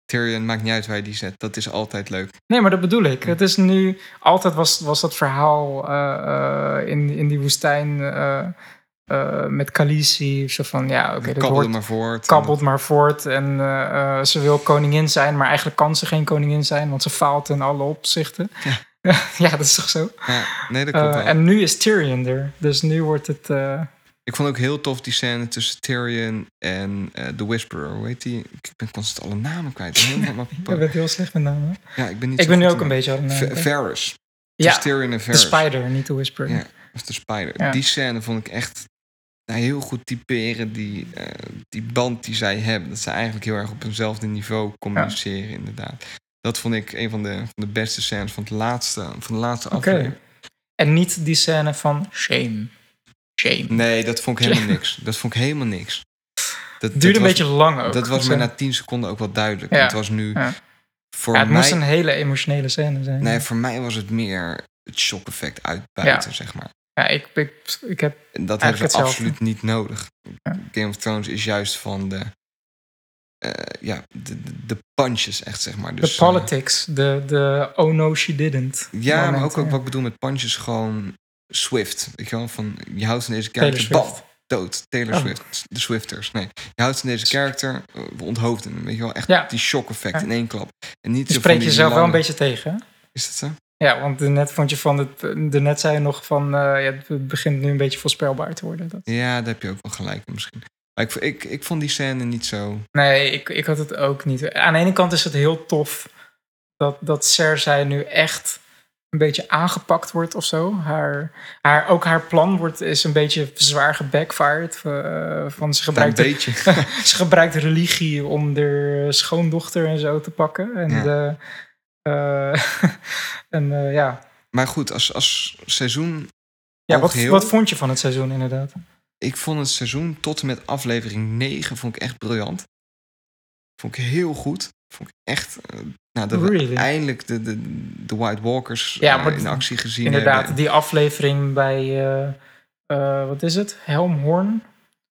[SPEAKER 2] Tyrion maakt niet uit waar je die zet. Dat is altijd leuk.
[SPEAKER 3] Nee, maar dat bedoel ik. Het is nu... Altijd was, was dat verhaal eh, eh, in, in die woestijn eh, met Khaleesi. Zo van, ja, oké, dat
[SPEAKER 2] Kabbel
[SPEAKER 3] hoort...
[SPEAKER 2] maar voort.
[SPEAKER 3] Kabbelt maar voort en ze wil koningin zijn, maar eigenlijk kan ze geen koningin zijn, want ze faalt in alle opzichten. Ja, dat is toch zo?
[SPEAKER 2] Ja, nee, dat klopt wel.
[SPEAKER 3] en nu is Tyrion er, dus nu wordt het...
[SPEAKER 2] Ik vond ook heel tof die scène tussen Tyrion en eh The Whisperer. Hoe heet die? Ik ben constant alle namen kwijt. Helemaal
[SPEAKER 3] Je bent heel slecht met namen.
[SPEAKER 2] ja, ik ben niet
[SPEAKER 3] Ik ben nu ook een beetje aan het.
[SPEAKER 2] Varys.
[SPEAKER 3] Ja,
[SPEAKER 2] Tyrion en
[SPEAKER 3] de
[SPEAKER 2] Varys.
[SPEAKER 3] Spider, niet de Whisper.
[SPEAKER 2] Ja. Of de Spider.
[SPEAKER 3] Ja.
[SPEAKER 2] Die scène vond ik echt nou, heel goed typeren. Die, eh, die band die zij hebben. Dat ze eigenlijk heel erg op eenzelfde niveau communiceren, inderdaad. Dat vond ik een van de, van de beste scènes van, het laatste, van de laatste aflevering.
[SPEAKER 3] En niet die scène van shame. Shame.
[SPEAKER 2] Nee, dat vond ik helemaal niks. Dat vond ik helemaal niks. Dat,
[SPEAKER 3] Het duurde
[SPEAKER 2] dat
[SPEAKER 3] een
[SPEAKER 2] was,
[SPEAKER 3] beetje lang ook.
[SPEAKER 2] Dat was
[SPEAKER 3] Dus,
[SPEAKER 2] mij
[SPEAKER 3] eh,
[SPEAKER 2] na 10 seconden ook wel duidelijk.
[SPEAKER 3] Ja.
[SPEAKER 2] Het was nu
[SPEAKER 3] Ja.
[SPEAKER 2] voor
[SPEAKER 3] ja, het
[SPEAKER 2] mij.
[SPEAKER 3] moest een hele emotionele scène zijn.
[SPEAKER 2] Nee, voor mij was het meer het shock-effect uitbuiten, zeg maar.
[SPEAKER 3] Ja, ik, ik, ik heb...
[SPEAKER 2] Dat hebben ze
[SPEAKER 3] hetzelfde.
[SPEAKER 2] absoluut niet nodig. Game of Thrones is juist van de, eh, ja, de, de, punches, echt zeg maar. Dus,
[SPEAKER 3] de politics, de, de oh no she didn't.
[SPEAKER 2] eh, ja, maar ook, ook
[SPEAKER 3] ja.
[SPEAKER 2] wat ik bedoel met punches, gewoon Swift. Weet je wel, van je houdt van deze character, bam, dood. Taylor
[SPEAKER 3] Oh.
[SPEAKER 2] Swift, de Swifters. Nee, je houdt van deze character, eh, we onthoofden hem. Weet je wel, echt
[SPEAKER 3] Ja.
[SPEAKER 2] die shock-effect
[SPEAKER 3] Ja.
[SPEAKER 2] in één klap. En niet
[SPEAKER 3] Je spreekt jezelf wel een
[SPEAKER 2] lange-
[SPEAKER 3] beetje tegen, hè?
[SPEAKER 2] Is dat zo?
[SPEAKER 3] Ja, want net vond je van het. Net zei je nog van. eh, ja, het begint nu een beetje voorspelbaar te worden. Dat.
[SPEAKER 2] Ja, daar heb je ook wel gelijk in misschien. Maar ik, ik, ik vond die scène niet zo...
[SPEAKER 3] Nee, ik, ik had het ook niet. Aan de ene kant is het heel tof dat, dat Cersei nu echt een beetje aangepakt wordt of zo. Haar, haar, ook haar plan wordt, is een beetje zwaar gebackfired. eh, van ze
[SPEAKER 2] Een
[SPEAKER 3] gebruikt,
[SPEAKER 2] beetje.
[SPEAKER 3] ze gebruikt religie om de schoondochter en zo te pakken. En,
[SPEAKER 2] Ja.
[SPEAKER 3] de, eh, en eh, ja,
[SPEAKER 2] Maar goed, als, als seizoen
[SPEAKER 3] ja wat, wat vond je van het seizoen inderdaad?
[SPEAKER 2] Ik vond het seizoen tot en met aflevering 9 vond ik echt briljant. Vond ik heel goed. Vond ik echt... eh, nou, dat we eindelijk de, de, de White Walkers
[SPEAKER 3] Ja,
[SPEAKER 2] eh, in actie gezien
[SPEAKER 3] Inderdaad,
[SPEAKER 2] hebben.
[SPEAKER 3] die aflevering bij, eh, eh, wat is het? Helmhoorn.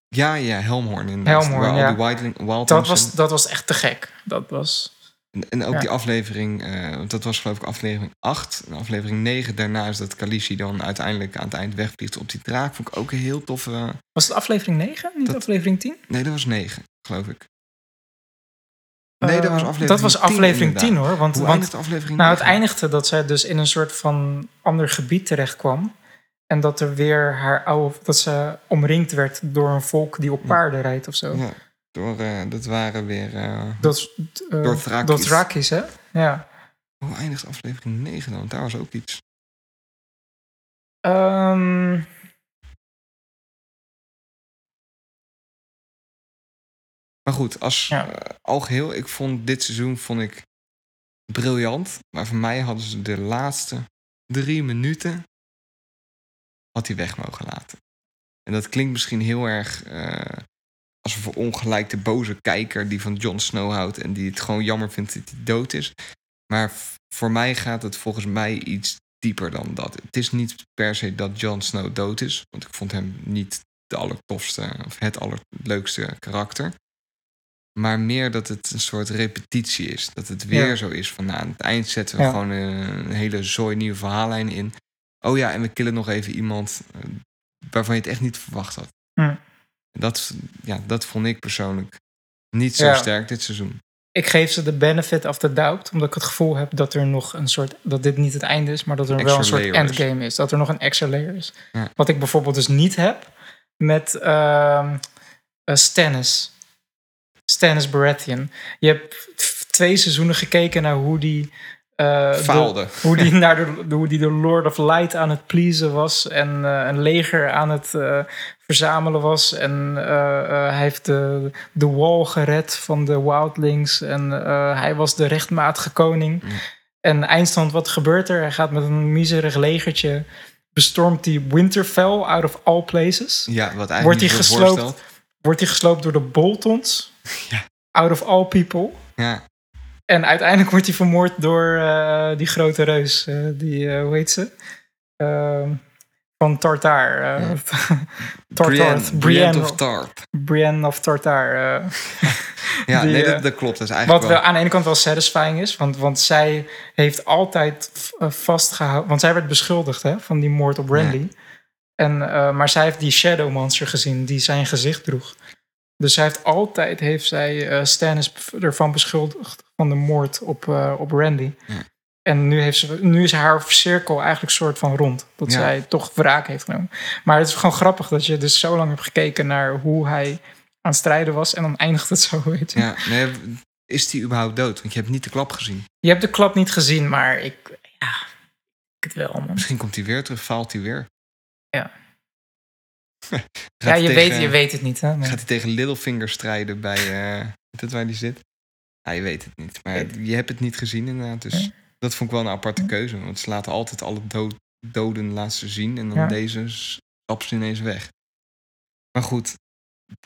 [SPEAKER 2] Ja, ja, Helmhoorn. inderdaad.
[SPEAKER 3] Helmhoorn,
[SPEAKER 2] Waar
[SPEAKER 3] ja.
[SPEAKER 2] al die Wildling, Wildlings
[SPEAKER 3] Dat was,
[SPEAKER 2] en-
[SPEAKER 3] dat was echt te gek. Dat was,
[SPEAKER 2] En, en ook
[SPEAKER 3] Ja.
[SPEAKER 2] die aflevering, eh, want dat was geloof ik aflevering 8. En aflevering 9 daarna is dat Khaleesi dan uiteindelijk aan het eind wegvliegt op die draak. Vond ik ook een heel toffe...
[SPEAKER 3] was het aflevering 9, niet
[SPEAKER 2] Dat-
[SPEAKER 3] aflevering 10?
[SPEAKER 2] Nee, dat was 9, geloof ik. Nee, dat was
[SPEAKER 3] Eh,
[SPEAKER 2] aflevering
[SPEAKER 3] Dat was
[SPEAKER 2] 10
[SPEAKER 3] aflevering 10
[SPEAKER 2] inderdaad.
[SPEAKER 3] hoor. Want,
[SPEAKER 2] Hoe
[SPEAKER 3] want
[SPEAKER 2] aflevering
[SPEAKER 3] nou, het
[SPEAKER 2] 9?
[SPEAKER 3] eindigde dat zij dus in een soort van ander gebied terecht kwam. En dat er weer haar oude, dat ze omringd werd door een volk die op paarden rijdt of zo.
[SPEAKER 2] Ja, door, eh, dat waren weer... eh,
[SPEAKER 3] Dat, is, eh,
[SPEAKER 2] Dothrakis.
[SPEAKER 3] Dothrakis, hè? Ja.
[SPEAKER 2] Hoe eindigt aflevering 9 dan? Daar was ook iets.
[SPEAKER 3] Ehm,
[SPEAKER 2] Maar goed, als
[SPEAKER 3] Ja.
[SPEAKER 2] eh, algeheel, ik vond dit seizoen vond ik briljant. Maar voor mij hadden ze de laatste drie minuten had hij weg mogen laten. En dat klinkt misschien heel erg eh als een verongelijkte boze kijker die van Jon Snow houdt en die het gewoon jammer vindt dat hij dood is. Maar voor mij gaat het volgens mij iets dieper dan dat. Het is niet per se dat Jon Snow dood is, want ik vond hem niet de allertofste of het allerleukste karakter. Maar meer dat het een soort repetitie is. Dat het weer
[SPEAKER 3] Ja.
[SPEAKER 2] zo is van nou, aan het eind zetten we
[SPEAKER 3] Ja.
[SPEAKER 2] gewoon een, hele zooi nieuwe verhaallijn in. Oh ja, en we killen nog even iemand eh, waarvan je het echt niet verwacht had.
[SPEAKER 3] Hm.
[SPEAKER 2] Dat, ja, dat vond ik persoonlijk niet zo
[SPEAKER 3] Ja.
[SPEAKER 2] sterk dit seizoen.
[SPEAKER 3] ik geef ze de benefit of the doubt, omdat ik het gevoel heb dat er nog een soort, dat dit niet het einde is, maar dat er wel een soort endgame is. Dat er nog een extra layer is. Wat ik bijvoorbeeld dus niet heb met Stannis. Stannis Baratheon. Je hebt twee seizoenen gekeken naar hoe die... eh, de-
[SPEAKER 2] Faalde.
[SPEAKER 3] hoe die, naar de, hoe die de Lord of Light aan het pleasen was. En eh, een leger aan het eh, verzamelen was. En hij heeft de, de wall gered van de Wildlings. En hij was de rechtmatige koning.
[SPEAKER 2] Ja.
[SPEAKER 3] En eindstand, wat gebeurt er? Hij gaat met een miserig legertje... bestormt hij Winterfell out of all places.
[SPEAKER 2] Ja, wat eigenlijk
[SPEAKER 3] Wordt hij gesloopt? Wordt hij gesloopt door de Boltons.
[SPEAKER 2] Ja.
[SPEAKER 3] Out of all people.
[SPEAKER 2] Ja,
[SPEAKER 3] En uiteindelijk wordt hij vermoord door eh, die grote reus. eh, die, eh, hoe heet ze? Ehm, van Tartar. Tartar.
[SPEAKER 2] Brienne, Brienne of Tarp.
[SPEAKER 3] Brienne of Tartar.
[SPEAKER 2] Ja,
[SPEAKER 3] Die,
[SPEAKER 2] nee, dat, dat klopt. Dat is
[SPEAKER 3] wat
[SPEAKER 2] eigenlijk
[SPEAKER 3] wel
[SPEAKER 2] wel...
[SPEAKER 3] aan de ene kant wel satisfying is. Want, want zij heeft altijd eh, vastgehouden... Want zij werd beschuldigd hè, van die moord op Randy. En, maar zij heeft die Shadow Monster gezien die zijn gezicht droeg. Dus zij heeft altijd heeft zij, eh Stannis ervan beschuldigd van de moord op, eh, op Randy.
[SPEAKER 2] Ja.
[SPEAKER 3] En nu, heeft ze, nu is haar cirkel eigenlijk soort van rond. Dat
[SPEAKER 2] Ja.
[SPEAKER 3] zij toch wraak heeft genomen. Maar het is gewoon grappig dat je dus zo lang hebt gekeken naar hoe hij aan het strijden was. En dan eindigt het zo, weet je.
[SPEAKER 2] Ja, nee, is die überhaupt dood? Want je hebt niet de klap gezien.
[SPEAKER 3] Je hebt de klap niet gezien, maar ik... Ja, ik het wel, man.
[SPEAKER 2] Misschien komt hij weer terug, faalt hij weer.
[SPEAKER 3] Ja. Ja, je,
[SPEAKER 2] tegen-
[SPEAKER 3] weet, je weet het niet, hè. maar-
[SPEAKER 2] Gaat hij tegen Littlefinger strijden bij... eh weet het waar die zit? Ja, je weet het niet. Maar
[SPEAKER 3] Weet-
[SPEAKER 2] je hebt het niet gezien inderdaad. Dus dat vond ik wel een aparte keuze. Want ze laten altijd alle dood, doden ze zien. En dan
[SPEAKER 3] Ja.
[SPEAKER 2] deze stappen ze ineens weg. Maar goed,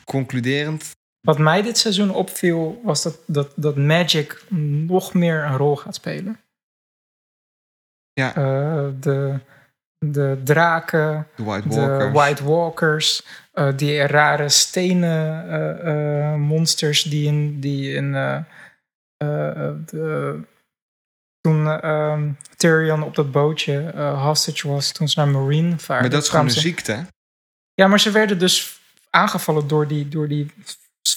[SPEAKER 2] concluderend.
[SPEAKER 3] Wat mij dit seizoen opviel, was dat, dat, dat Magic nog meer een rol gaat spelen.
[SPEAKER 2] Ja.
[SPEAKER 3] Eh, de, de draken,
[SPEAKER 2] De White
[SPEAKER 3] de
[SPEAKER 2] Walkers.
[SPEAKER 3] White Walkers, eh, die rare stenen eh, eh, monsters die in, die in de, toen ehm, Tyrion op dat bootje hostage was, toen ze naar Marine vaarden.
[SPEAKER 2] maar dat is gewoon een ziekte. hè?
[SPEAKER 3] Ja, maar ze werden dus aangevallen door die, door die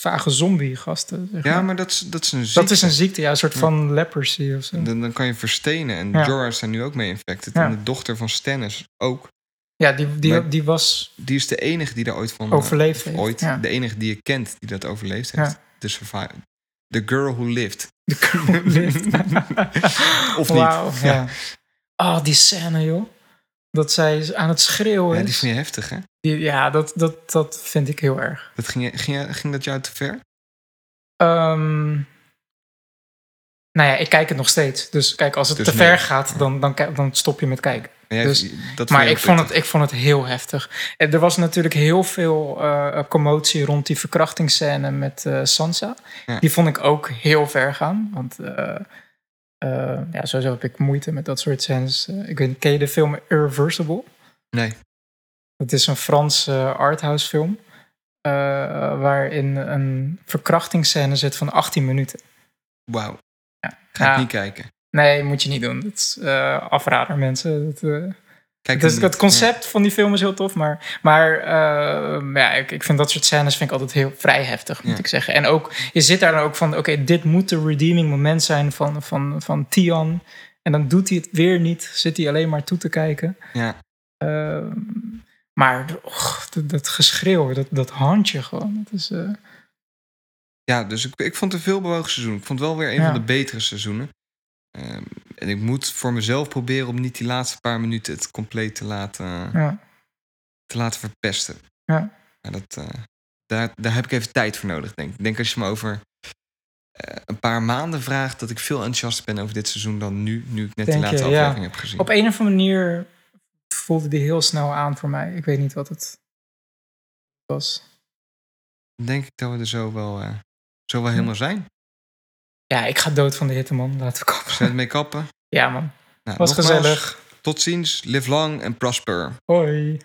[SPEAKER 3] vage zombie-gasten. zeg
[SPEAKER 2] Ja,
[SPEAKER 3] maar.
[SPEAKER 2] maar dat is, dat is een ziekte.
[SPEAKER 3] Dat is een ziekte, ja, een soort
[SPEAKER 2] Ja.
[SPEAKER 3] van leprosy of zo.
[SPEAKER 2] Dan, dan kan je verstenen. En
[SPEAKER 3] Ja.
[SPEAKER 2] Jorah is daar nu ook mee infected.
[SPEAKER 3] Ja.
[SPEAKER 2] En de dochter van Stannis ook.
[SPEAKER 3] Ja, die, die,
[SPEAKER 2] Maar-
[SPEAKER 3] die was
[SPEAKER 2] Die is de enige die daar ooit van...
[SPEAKER 3] overleefd.
[SPEAKER 2] of
[SPEAKER 3] heeft.
[SPEAKER 2] ooit
[SPEAKER 3] Ja.
[SPEAKER 2] de enige die je kent die dat overleefd heeft.
[SPEAKER 3] Ja.
[SPEAKER 2] De survivor. The girl who lived.
[SPEAKER 3] De girl lived.
[SPEAKER 2] Of niet. Ja.
[SPEAKER 3] ja. Oh, die scène, joh. Dat zij aan het schreeuwen
[SPEAKER 2] Ja,
[SPEAKER 3] is.
[SPEAKER 2] die vind je heftig, hè?
[SPEAKER 3] Die- ja, dat, dat, dat vind ik heel erg.
[SPEAKER 2] Dat ging, ging, ging dat jou te ver?
[SPEAKER 3] Ehm, nou ja, ik kijk het nog steeds. Dus kijk, als het
[SPEAKER 2] Dus
[SPEAKER 3] te
[SPEAKER 2] nee.
[SPEAKER 3] ver gaat, dan, dan, dan stop je met kijken. Dus-
[SPEAKER 2] dat
[SPEAKER 3] Maar ik vond, het, ik vond het heel heftig. En Er was natuurlijk heel veel eh, commotie rond die verkrachtingsscène met eh, Sansa.
[SPEAKER 2] Ja.
[SPEAKER 3] Die vond ik ook heel ver gaan. Want eh, eh, ja, sowieso heb ik moeite met dat soort scènes. Eh, ik weet, ken je de film Irreversible?
[SPEAKER 2] Nee.
[SPEAKER 3] Het is een Franse arthouse film. eh, waarin een verkrachtingsscène zit van 18 minuten.
[SPEAKER 2] Wauw.
[SPEAKER 3] Ja.
[SPEAKER 2] Ga ik
[SPEAKER 3] Ja.
[SPEAKER 2] niet kijken.
[SPEAKER 3] Nee, moet je niet doen. Dat is eh, afrader, mensen. Dat, eh,
[SPEAKER 2] Kijk
[SPEAKER 3] dus het concept van die film is heel tof, maar, maar eh, ja, ik, ik vind dat soort scènes vind ik altijd heel vrij heftig, moet
[SPEAKER 2] Ja.
[SPEAKER 3] ik zeggen. En ook, je zit daar dan ook van, oké, dit moet de redeeming moment zijn van, van, van Tian. En dan doet hij het weer niet, zit hij alleen maar toe te kijken.
[SPEAKER 2] Ja. Ja.
[SPEAKER 3] Eh, maar och, dat, dat geschreeuw, dat, dat handje gewoon, dat is... eh,
[SPEAKER 2] Ja, dus ik, ik vond het een veel bewogen seizoen. Ik vond het wel weer een
[SPEAKER 3] Ja.
[SPEAKER 2] van de betere seizoenen. Ehm, en ik moet voor mezelf proberen om niet die laatste paar minuten het compleet te laten,
[SPEAKER 3] ja,
[SPEAKER 2] te laten verpesten.
[SPEAKER 3] Ja.
[SPEAKER 2] Maar dat, eh, daar, daar heb ik even tijd voor nodig, denk ik. Ik denk als je me over eh, een paar maanden vraagt... dat ik veel enthousiaster ben over dit seizoen dan nu... nu ik net die laatste
[SPEAKER 3] je, ja.
[SPEAKER 2] aflevering heb gezien.
[SPEAKER 3] op een of andere manier voelde die heel snel aan voor mij. Ik weet niet wat het was.
[SPEAKER 2] Denk ik dat we er zo wel, eh, zo wel helemaal zijn.
[SPEAKER 3] Ja, ik ga dood van de hitte, man. Laten we kappen.
[SPEAKER 2] Zijn we mee kappen?
[SPEAKER 3] Ja, man.
[SPEAKER 2] Nou,
[SPEAKER 3] Was
[SPEAKER 2] nogmaals,
[SPEAKER 3] gezellig.
[SPEAKER 2] Tot ziens, live long en prosper.
[SPEAKER 3] Hoi.